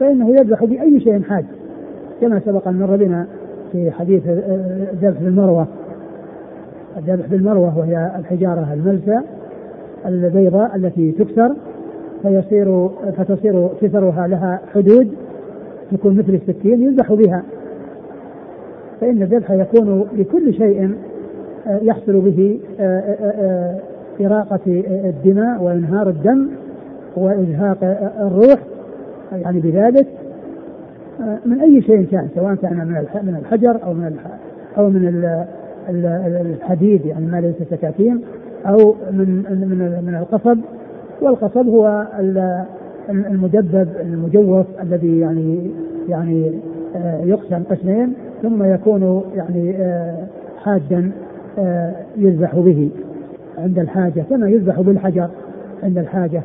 فإنه يذبح بأي شيء حاد كما سبق أن مر بنا في حديث ذبح المروة الذبح بالمروة وهي الحجارة الملسى البيضاء التي تكسر فيصير فتصير كسرها لها حدود تكون مثل السكين يذبح بها. فإن الذبح يكون لكل شيء آه، يحصل به آه، آه، إراقة الدماء وإنهار الدم وإزهاق الروح. يعني بذلك من أي شيء كان سواء كان من الحجر أو من أو من الحديد يعني ما ليس سكاكين أو من من من القصب. والقصب هو المدبب المجوف الذي يعني يعني يقسم قسمين ثم يكون يعني حادا يذبح به عند الحاجة كما يذبح بالحجر عند الحاجة.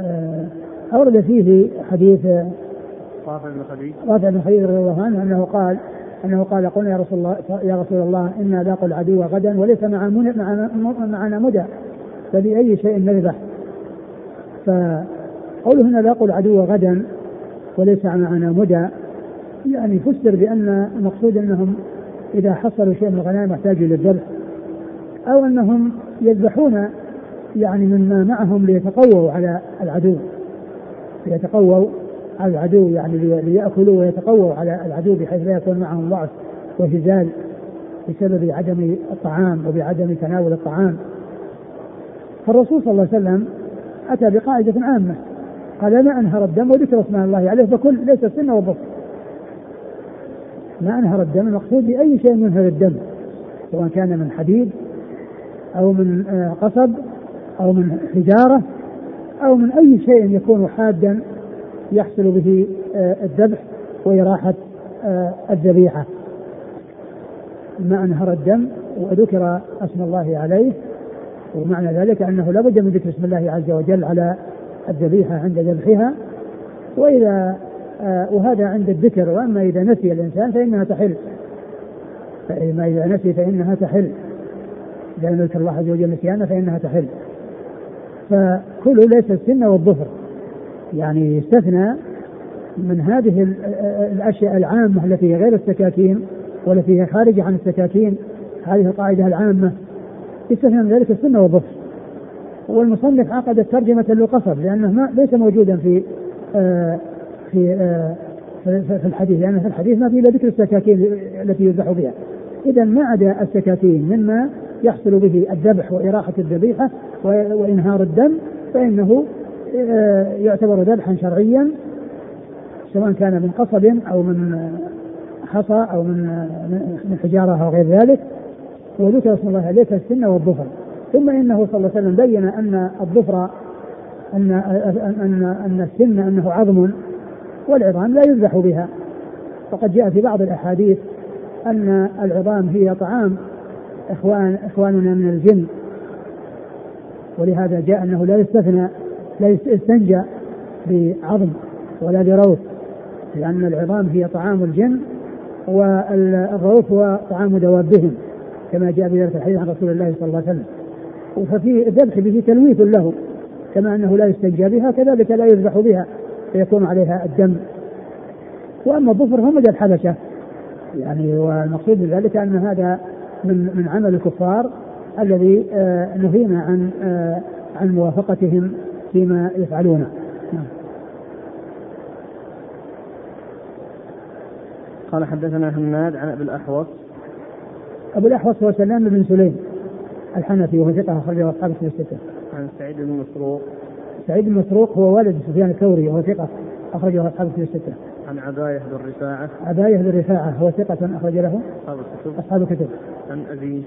آه، أورد فيه حديث رافع بن خديج. رافع بن خديج رضي الله عنه أنه قال أنه قال قلنا يا رسول الله يا رسول الله إنا لاقوا العدو غدا وليس مع معنا, معنا مدى فبأي شيء نذبح؟ فقوله هنا لاقوا العدو غدا وليس معنا مدى يعني فسر بأن المقصود أنهم إذا حصلوا شيء من الغنائم احتاجوا للذبح أو أنهم يذبحون يعني مما معهم ليتقووا على العدو. ليتقووا على العدو يعني ليأكلوا ويتقووا على العدو بحيث لا يكون معهم ضعف وهزال بسبب عدم الطعام وبعدم تناول الطعام. فالرسول صلى الله عليه وسلم أتى بقاعدة عامة قال ما أنهر الدم وذكر اسم الله عليه فكل ليس السن والبصر ما أنهر الدم المقصود بأي شيء ينهر الدم سواء كان من حديد أو من آه، قصب أو من حجارة. أو من أي شيء يكون حادا يحصل به آه، الذبح وإراحة آه، الذبيحة. ما أنهر الدم وذكر اسم الله عليه ومعنى ذلك أنه لا بد من ذكر اسم الله عز وجل على الذبيحة عند ذبحها. وإذا وهذا عند الذكر وأما إذا نسي الإنسان فإنها تحل. فإما إذا نسي فإنها تحل. لم يذكر الله عز وجل نسيانا فإنها تحل. فكل ليس السن والظفر. يعني يستثنى من هذه الأشياء العامة التي هي غير السكاكين والتي هي خارجة عن السكاكين. هذه القاعدة العامة. يستثنى من ذلك السن والظفر. والمصنف عقد ترجمة للقصب لأنه ما ليس موجودا في آه في آه في الحديث لأن في الحديث ما في إلا ذكر السكاكين التي يذبح بها إذا ما عدا السكاكين مما يحصل به الذبح وإراحة الذبيحة وإنهار الدم فإنه آه، يعتبر ذبحا شرعيا سواء كان من قصب أو من حصى أو من من حجارة أو غير ذلك. وذكر اسم الله عليه السن والظفر. ثم إنه صلى الله عليه وسلم بين أن الظفر أن أن أن السن أنه عظم والعظام لا يذبح بها. وقد جاء في بعض الأحاديث أن العظام هي طعام إخوان إخواننا من الجن. ولهذا جاء أنه لا يستثنى لا يستنجى بعظم ولا بروث لأن العظام هي طعام الجن والروث هو طعام دوابهم كما جاء في ذلك الحديث عن رسول الله صلى الله عليه وسلم. ففي الذبح به تلويث له كما أنه لا يستنجى بها كذلك لا يذبح بها فيكون عليها الدم. وأما الظفر فمدى الحبشة. يعني والمقصود من ذلك أن هذا من من عمل الكفار الذي آه، نهينا عن آه، عن موافقتهم فيما يفعلونه نعم. قال حدثنا حماد عن أبي الأحوص أبو الأحوص هو سلام بن سليم الحنفي وهو ثقة أخرجه أصحاب الكتب الستة. عن سعيد بن مسروق سعيد بن مسروق هو والد سفيان الثوري وهو ثقة أخرجه أصحاب الكتب الستة. عن عباية بن رفاعة عباية بن رفاعة هو ثقة أخرج له أصحاب الكتب أصحاب الكتب عن أبيه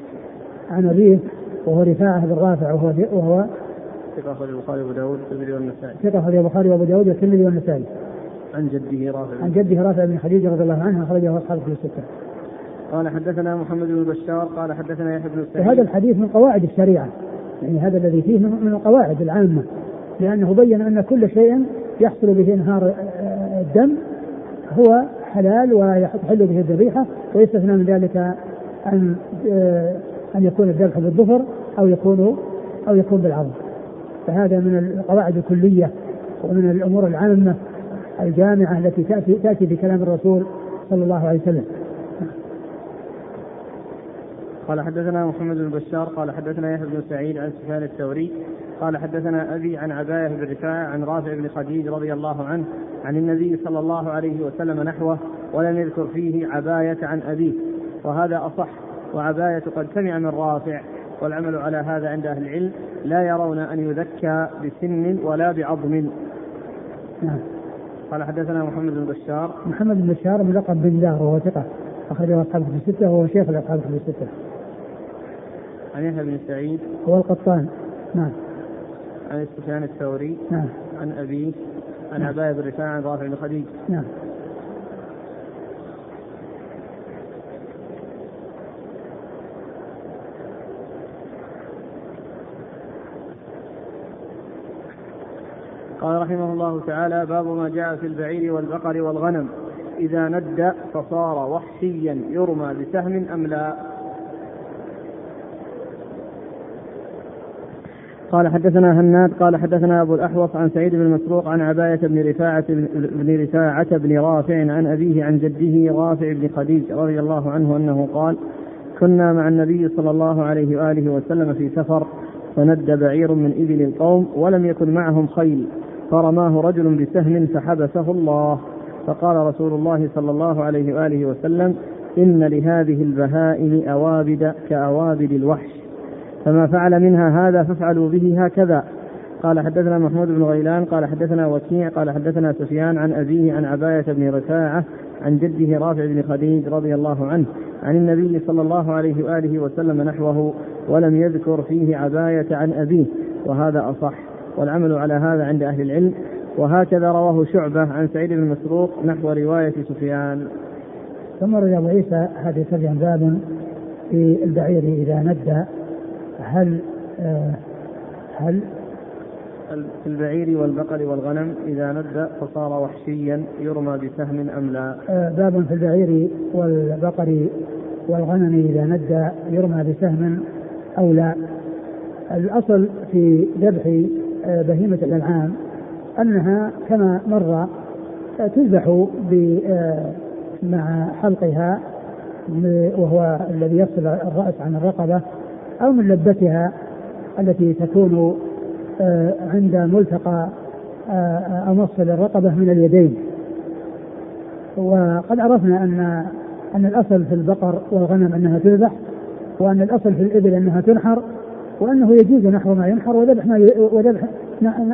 عن أبيه وهو رفاعة بن رافع وهو وهو ثقة أخرج البخاري وأبو داود والترمذي والنسائي. ثقة أخرج البخاري وأبو داود والترمذي والنسائي. عن جده رافع. عن جده رافع بن خديجة رضي الله عنه أخرجه أصحاب الكتب الستة. قال حدثنا محمد بن بشار قال حدثنا يحيى بن سعيد. وهذا الحديث من قواعد الشريعة. يعني هذا الذي فيه من القواعد العامة. لأنه بين أن كل شيء يحصل به انهار الدم هو حلال ويحل به الذبيحة ويستثنى من ذلك أن آه، أن يكون الذبح بالظفر أو يكون أو يكون بالعظم فهذا من القواعد الكلية ومن الأمور العامة الجامعة التي تأتي تأتي بكلام الرسول صلى الله عليه وسلم. قال حدثنا محمد بن بشار قال حدثنا يحيى بن سعيد عن سفيان الثوري قال حدثنا أبي عن عباية بن رفاعة عن رافع بن خديج رضي الله عنه عن النبي صلى الله عليه وسلم نحوه ولم يذكر فيه عباية عن أبيه وهذا أصح وعباية قد سمع من رافع والعمل على هذا عند أهل العلم لا يرون أن يذكى بسن ولا بعظم. نعم. قال حدثنا محمد بن بشار. محمد بن بشار ملقب بن دار وهو ثقة. أخرجه أصحاب في الستة وهو شيخ الاصحاب في الستة. عن يحيى بن سعيد. هو القطان. نعم. عن سفيان الثوري. نعم. عن أبيه. عن. عباية بن رفاعة عن رافع بن خديج. نعم. قال رحمه الله تعالى باب ما جاء في البعير والبقر والغنم. إذا ند فصار وحشيا يرمى بسهم أم لا؟ قال حدثنا هناد قال حدثنا أبو الأحوص عن سعيد بن مسروق عن عباية بن رفاعة بن رفاعة بن رافع عن أبيه عن جده رافع بن خديج رضي الله عنه أنه قال: كنا مع النبي صلى الله عليه وآله وسلم في سفر فند بعير من إبل القوم ولم يكن معهم خيل. فرماه رجل بسهم فحبسه الله فقال رسول الله صلى الله عليه وآله وسلم إن لهذه البهائم أوابد كأوابد الوحش فما فعل منها هذا فافعلوا به هكذا. قال حدثنا محمود بن غيلان قال حدثنا وكيع قال حدثنا سفيان عن أبيه عن عباية بن رفاعة عن جده رافع بن خديج رضي الله عنه عن النبي صلى الله عليه وآله وسلم نحوه ولم يذكر فيه عباية عن أبيه وهذا أصح. والعمل على هذا عند أهل العلم. وهكذا رواه شعبة عن سعيد بن مسروق نحو رواية سفيان. ثم روي أبو عيسى هذه ترجم باب في البعير إذا ندى. هل آه، هل في البعير والبقر والغنم إذا ند فصار وحشيا يرمى بسهم أم لا؟ آه، باب في البعير والبقر والغنم إذا ند يرمى بسهم أو لا. الأصل في ذبح بهيمة الأنعام أنها كما مر تذبح مع حلقها وهو الذي يفصل الرأس عن الرقبة أو من لبتها التي تكون آه، عند ملتقى آه، أمص الرقبة من اليدين. وقد عرفنا أن أن الأصل في البقر والغنم أنها تذبح وأن الأصل في الإبل أنها تنحر وأنه يجوز نحر ما ينحر وذبح ما وذبح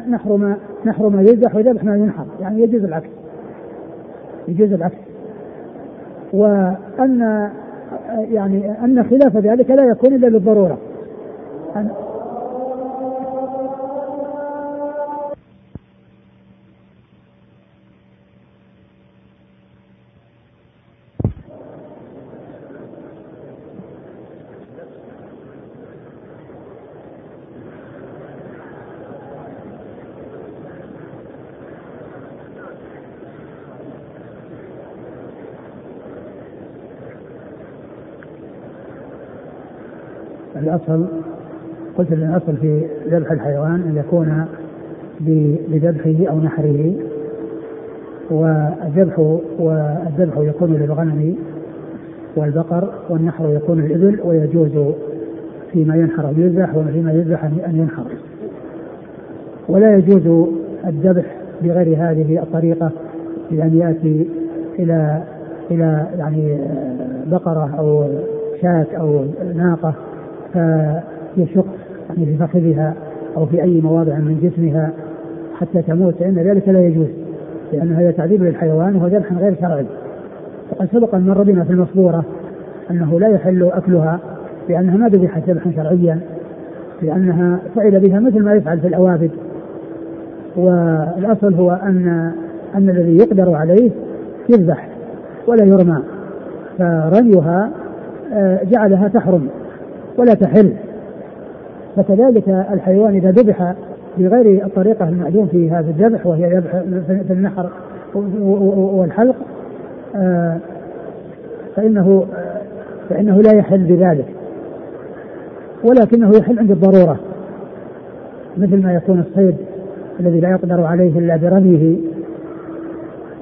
نحر ما نحر ما يذبح وذبح ما ينحر. يعني يجوز العكس. يجوز العكس. وأن يعني أن خلاف ذلك لا يكون إلا للضرورة. الأصل قلت أن الأصل في ذبح الحيوان أن يكون بذبحه أو نحره. والذبح والذبح يكون للغنم والبقر والنحر يكون للإبل ويجوز فيما ينحر أن يذبح وفيما يذبح أن ينحر. ولا يجوز الذبح بغير هذه الطريقة بأن يأتي إلى إلى يعني بقرة أو شاة أو ناقة. فيشق يعني في فخذها أو في أي مواضع من جسمها حتى تموت فان ذلك لا يجوز لأن هذا تعذيب للحيوان وهو ذبح غير شرعي. وقد سبق أن مر بنا في المصبوره أنه لا يحل أكلها لأنها ما ذبحت ذبحا شرعيا لأنها فعل بها مثل ما يفعل في الاوابد والأصل هو أن أن الذي يقدر عليه يذبح ولا يرمى فرميها آه، جعلها تحرم. ولا تحل. فكذلك الحيوان إذا ذبح بغير الطريقة المعلوم في هذا الذبح وهي ذبح في النحر والحلق آه، فإنه فإنه لا يحل بذلك. ولكنه يحل عند الضرورة مثل ما يكون الصيد الذي لا يقدر عليه إلا برميه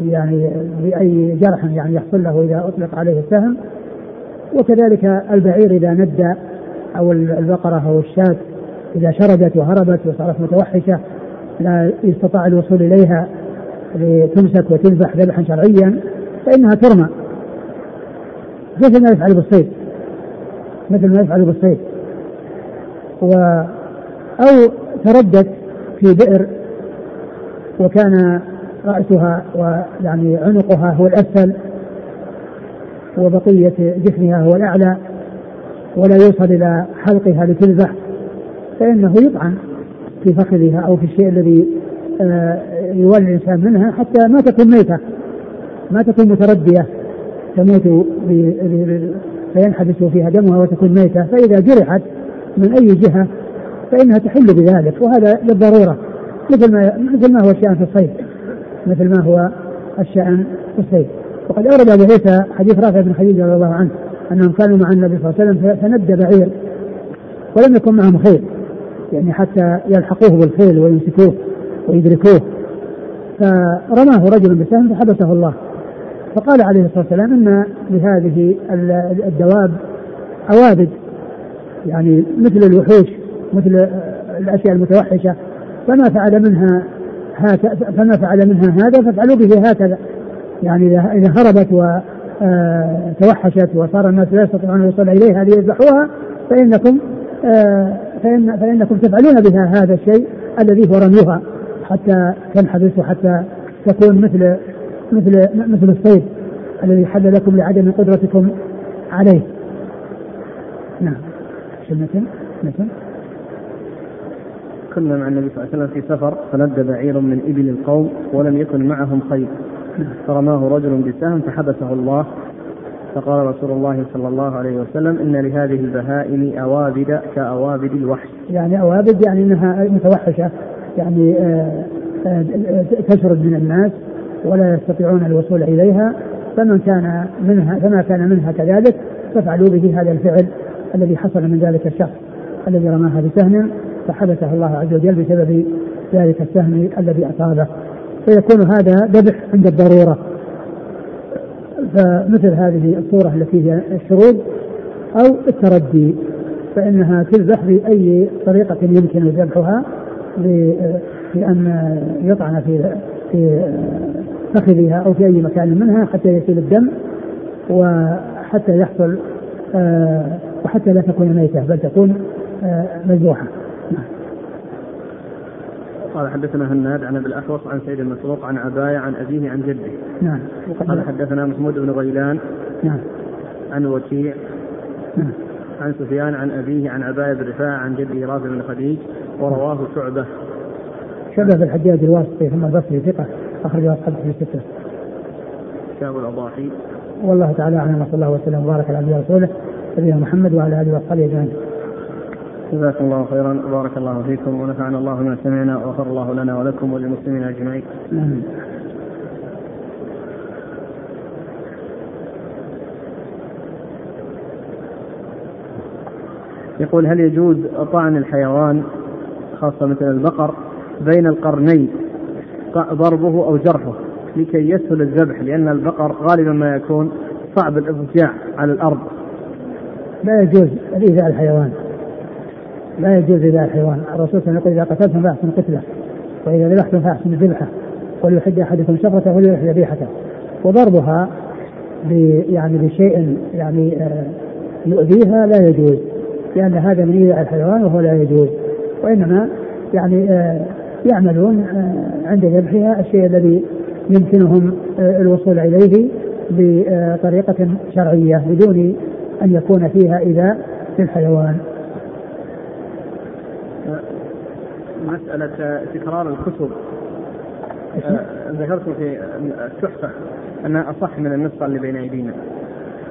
يعني بأي جرح يعني يحصل له إذا أطلق عليه السهم. وكذلك البعير إذا ندى أو البقرة أو الشاة إذا شردت وهربت وصارت متوحشة لا يستطاع الوصول إليها لتمسك وتذبح ذبحا شرعيا فإنها ترمى. مثل ما يفعل بالصيد؟ مثل ما يفعل بالصيد. و أو تردت في بئر وكان رأسها ويعني عنقها هو الأسفل وبقية جسمها هو الأعلى. ولا يوصل إلى حلقها لتذبح فإنه يطعن في فخذها أو في الشيء الذي آه، يولي الإنسان منها حتى ما تكون ميتة ما تكون متردية تموت فينحبس فيها دمها وتكون ميتة فإذا جرحت من أي جهة فإنها تحل بذلك وهذا للضرورة مثل ما مثل ما هو الشأن في الصيد مثل ما هو الشأن في الصيد. وقد أورد أبو عيسى حديث رافع بن خديجة رضي الله عنه أنهم كانوا مع النبي صلى الله عليه وسلم فند بعير. ولم يكن معهم خيل يعني حتى يلحقوه بالخيل ويمسكوه ويدركوه. فرماه رجل بسهم فحبسه الله. فقال عليه الصلاة والسلام إن لهذه الدواب اوابد يعني مثل الوحوش مثل الأشياء المتوحشة. فما فعل منها هكذا فما فعل منها هذا فافعلوا به هكذا. يعني اذا هربت آه، وصار الناس لا يستطيعون الوصول إليها ليذبحوها فإنكم آه، فإن فإنكم تفعلون بها هذا الشيء الذي هو رميها حتى تنحبس وحتى تكون مثل مثل مثل الصيد الذي حل لكم لعدم قدرتكم عليه. نعم. شو؟ كنا مع النبي صلى الله عليه وسلم في سفر فند بعير من إبل القوم ولم يكن معهم خيل فرماه رجل بسهم فحبسه الله. فقال رسول الله صلى الله عليه وسلم إن لهذه البهائم أوابد كأوابد الوحش. يعني أوابد يعني إنها متوحشة يعني آه، آه، تشرد من الناس ولا يستطيعون الوصول إليها. فمن كان منها فما كان منها كذلك فافعلوا به هذا الفعل الذي حصل من ذلك الشخص الذي رماها بسهم فحبسه الله عز وجل بسبب ذلك السهم الذي أصابه. فيكون هذا ذبح عند الضرورة. فمثل هذه الصورة التي هي الشروط أو التردي فإنها تذبح بأي طريقة يمكن ذبحها بأن يطعن في في فخذها أو في أي مكان منها حتى يسيل الدم وحتى يحصل آه، وحتى لا تكون ميتة بل تكون آه، مذبوحة. قال حدثنا هناد عن أبي الاحوص عن سيد المسروق عن عباية عن أبيه عن جده. نعم. قال حدثنا محمود بن غيلان. نعم. عن وكيع. نعم. عن سفيان عن أبيه عن عباية بن رفاعة عن جده رافع بن خديج ورواه شعبة. شعبة بن الحجاج الواسطي ثم البصري ثقة أخرجه أصحابه في الستة. كتاب الأضاحي. والله تعالى أعلم وصلى الله وسلم وبارك على نبينا ورسوله نبينا محمد وعلى آله وأصحابه أجمعين. جزاكم الله خيرا وبارك الله فيكم ونفعنا الله بما سمعنا وغفر الله لنا ولكم وللمسلمين أجمعين. يقول هل يجوز طعن الحيوان خاصة مثل البقر بين القرنين ضربه أو جرحه لكي يسهل الذبح؟ لأن البقر غالبا ما يكون صعب الإضجاع على الأرض. لا يجوز الإيذاء الحيوان. لا يجوز إذا الحيوان الرسول صلى الله عليه وسلم يقول إذا قتلتم فأحسن قتله وإذا ذبحتم فأحسن ذبحة. وليحد أحدكم شفرته وليرح ذبيحته. وضربها يعني بشيء يعني آه، يؤذيها لا يجوز لأن هذا من إيذاء الحيوان وهو لا يجوز. وإنما يعني آه، يعملون آه، عند ذبحها الشيء الذي يمكنهم الوصول إليه بطريقة شرعية بدون أن يكون فيها إيذاء للحيوان مسألة تكرار الكتب آه، ذكرت في التحفة أنها أصح من النسخة اللي بين أيدينا.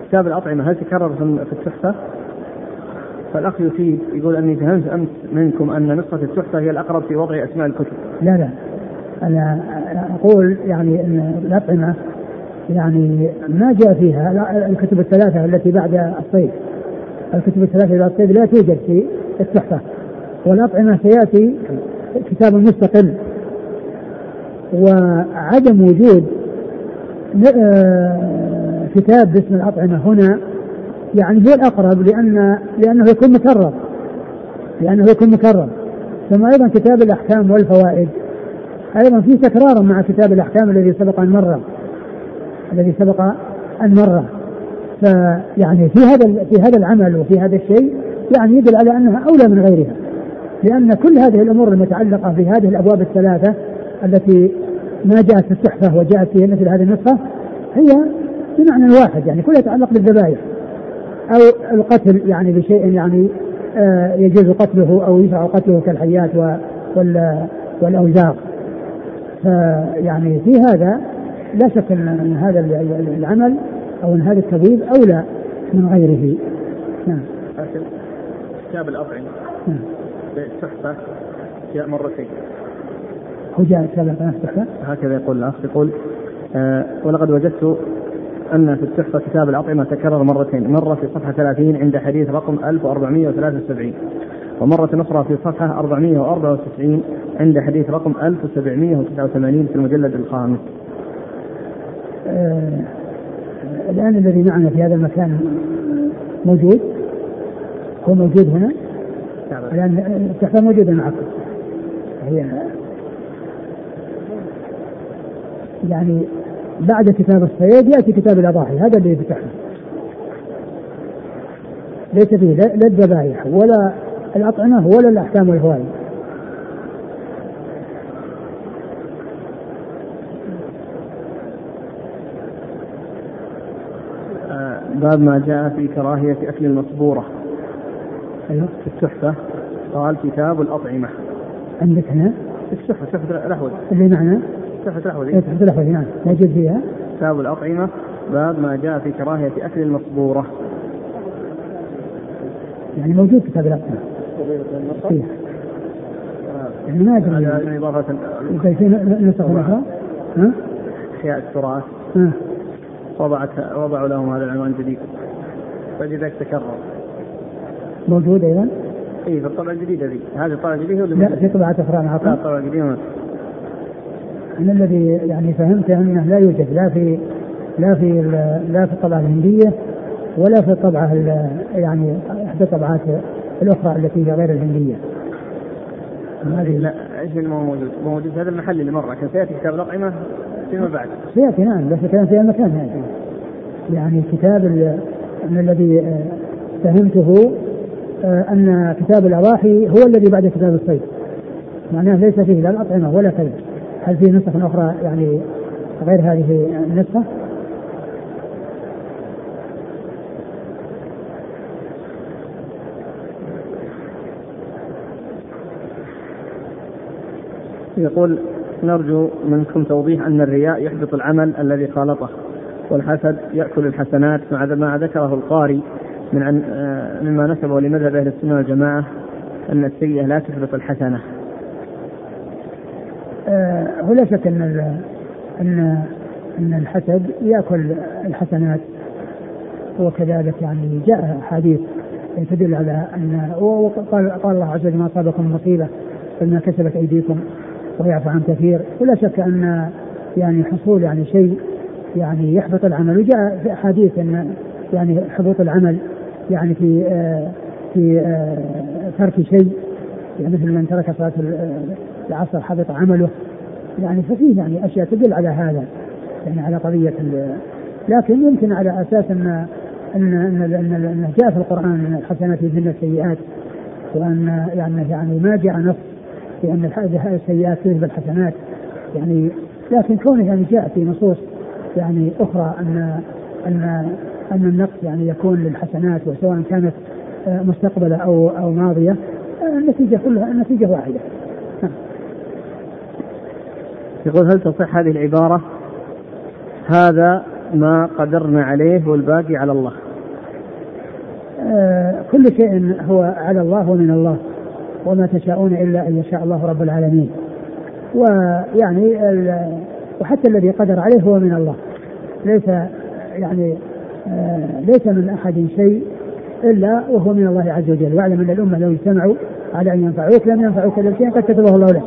كتاب الأطعمة هل تكرر في التحفة؟ فالأخ يفيد يقول أني فهمت أمس منكم أن نسخة التحفة هي الأقرب في وضع أسماء الكتب. لا لا. أنا أقول يعني أن الأطعمة يعني ما جاء فيها الكتب الثلاثة التي بعد الصيد الكتب الثلاثة بعد الصيد لا توجد في التحفة. والأطعمة سيأتي كتاب مستقل. وعدم وجود آه، كتاب باسم الأطعمة هنا يعني هو الأقرب لأن لأنه يكون مكرر. لأنه يكون مكرر. ثم أيضا كتاب الأحكام والفوائد. أيضا في تكرار مع كتاب الأحكام الذي سبق أن مر. الذي سبق أن مر. فيعني في هذا في هذا العمل وفي هذا الشيء يعني يدل على أنها أولى من غيرها. لأن كل هذه الأمور المتعلقة في هذه الأبواب الثلاثة التي ما جاءت في التحفة وجاءت في مثل هذه النسخة هي بمعنى واحد يعني كلها يتعلق بالذبائح. أو القتل يعني بشيء يعني آه يجوز قتله أو يشرع قتله كالحيات والأوزاق. فيعني في هذا لا شك أن هذا العمل أو أن هذا التبويب أولى من غيره. نعم. كتاب الأطعمة نعم. التحفة جاء مرتين. هو جاء كتاب الأطعمة التحفة هكذا يقول الأخ يقول آه ولقد وجدت أن في التحفة كتاب الأطعمة تكرر مرتين مرة في صفحة 30 عند حديث رقم 1473 ومرة أخرى في صفحة 494 عند حديث رقم 1789 في المجلد الخامس. آه الآن الذي معنا في هذا المكان موجود؟ هو موجود هنا؟ الآن التحفة موجودة معكم هي يعني بعد كتاب الصيد يأتي كتاب الأضاحي. هذا اللي يفتحه ليس فيه لا الذبائح ولا الأطعمة ولا الأحكام والفوائد. آه، باب ما جاء في كراهية أكل المصبورة. أيوه في التحفة قال كتاب الأطعمة. عندك هنا؟ في التحفة تحفة الأحوذ اللي معنا؟ تحفة الأحوذ إيه، تحفة الأحوذ نعم. موجود فيها. كتاب الأطعمة باب ما جاء في كراهية أكل المصبورة. يعني موجود كتاب الأطعمة. فيه يعني ما أدري. يعني إضافة في نسخ أخرى ها؟ أحياء التراث. وضعت وضعوا لهم هذا العنوان الجديد فلذلك تكرر. موجود أيضا؟ اي في الطبعه الجديده ذي هذه الطبعه الجديده ولا لا في طبعه أخرى معكم؟ لا الطبعه الجديده أنا الذي يعني فهمت أنه لا يوجد لا في لا في لا في الطبعة الهندية ولا في الطبعة يعني إحدى الطبعات الأخرى التي هي غير الهندية. هذه لا إيش اللي مو موجود؟ موجود في هذا المحل اللي مر لكن سيأتي كتاب الأطعمة فيما بعد. سيأتي نعم بس كان في المكان هذا. يعني كتاب من الذي فهمته أن كتاب الأضاحي هو الذي بعد كتاب الصيد. معناه ليس فيه لا الأطعمة ولا كذا. هل في نسخ أخرى يعني غير هذه النسخة؟ يقول نرجو منكم توضيح أن الرياء يحبط العمل الذي خالطه والحسد يأكل الحسنات مع ما ذكره القاري من عن آه، مما نسبه لمذهب أهل السنة والجماعة أن السيئة لا تحبط الحسنة. آه لا شك أن أن أن الحسد يأكل الحسنات. وكذلك يعني جاء أحاديث تدل على أن وقال قال الله عز وجل ما أصابكم مصيبة فبما كسبت أيديكم ويعفو عن كثير. ولا شك أن يعني حصول يعني شيء يعني يحبط العمل. وجاء في أحاديث أن يعني حبوط العمل. يعني في آه في آه ترك شيء. يعني مثل من ترك صلاة العصر حبط عمله. يعني ففيه يعني أشياء تدل على هذا يعني على قضية لكن يمكن على أساس أن أن أن, إن, إن جاء في القرآن أن الحسنات يذهبن السيئات وأن يعني يعني ما جاء نص لأن السيئات تذهب الحسنات. يعني لكن كونه يعني جاء في نصوص يعني أخرى أن أن أن النقص يعني يكون للحسنات وسواء كانت آه، مستقبلة أو أو ماضية آه، النتيجة كلها النتيجة واحدة. نعم. يقول هل تصح هذه العبارة؟ هذا ما قدرنا عليه والباقي على الله. آه كل شيء هو على الله ومن الله. وما تشاءون إلا أن يشاء الله رب العالمين ويعني وحتى الذي قدر عليه هو من الله ليس يعني ليس من أحد شيء إلا وهو من الله عز وجل. واعلم أن الأمة لو اجتمعوا على أن ينفعوك لم ينفعوك إلا شيء قد كتبه الله لك.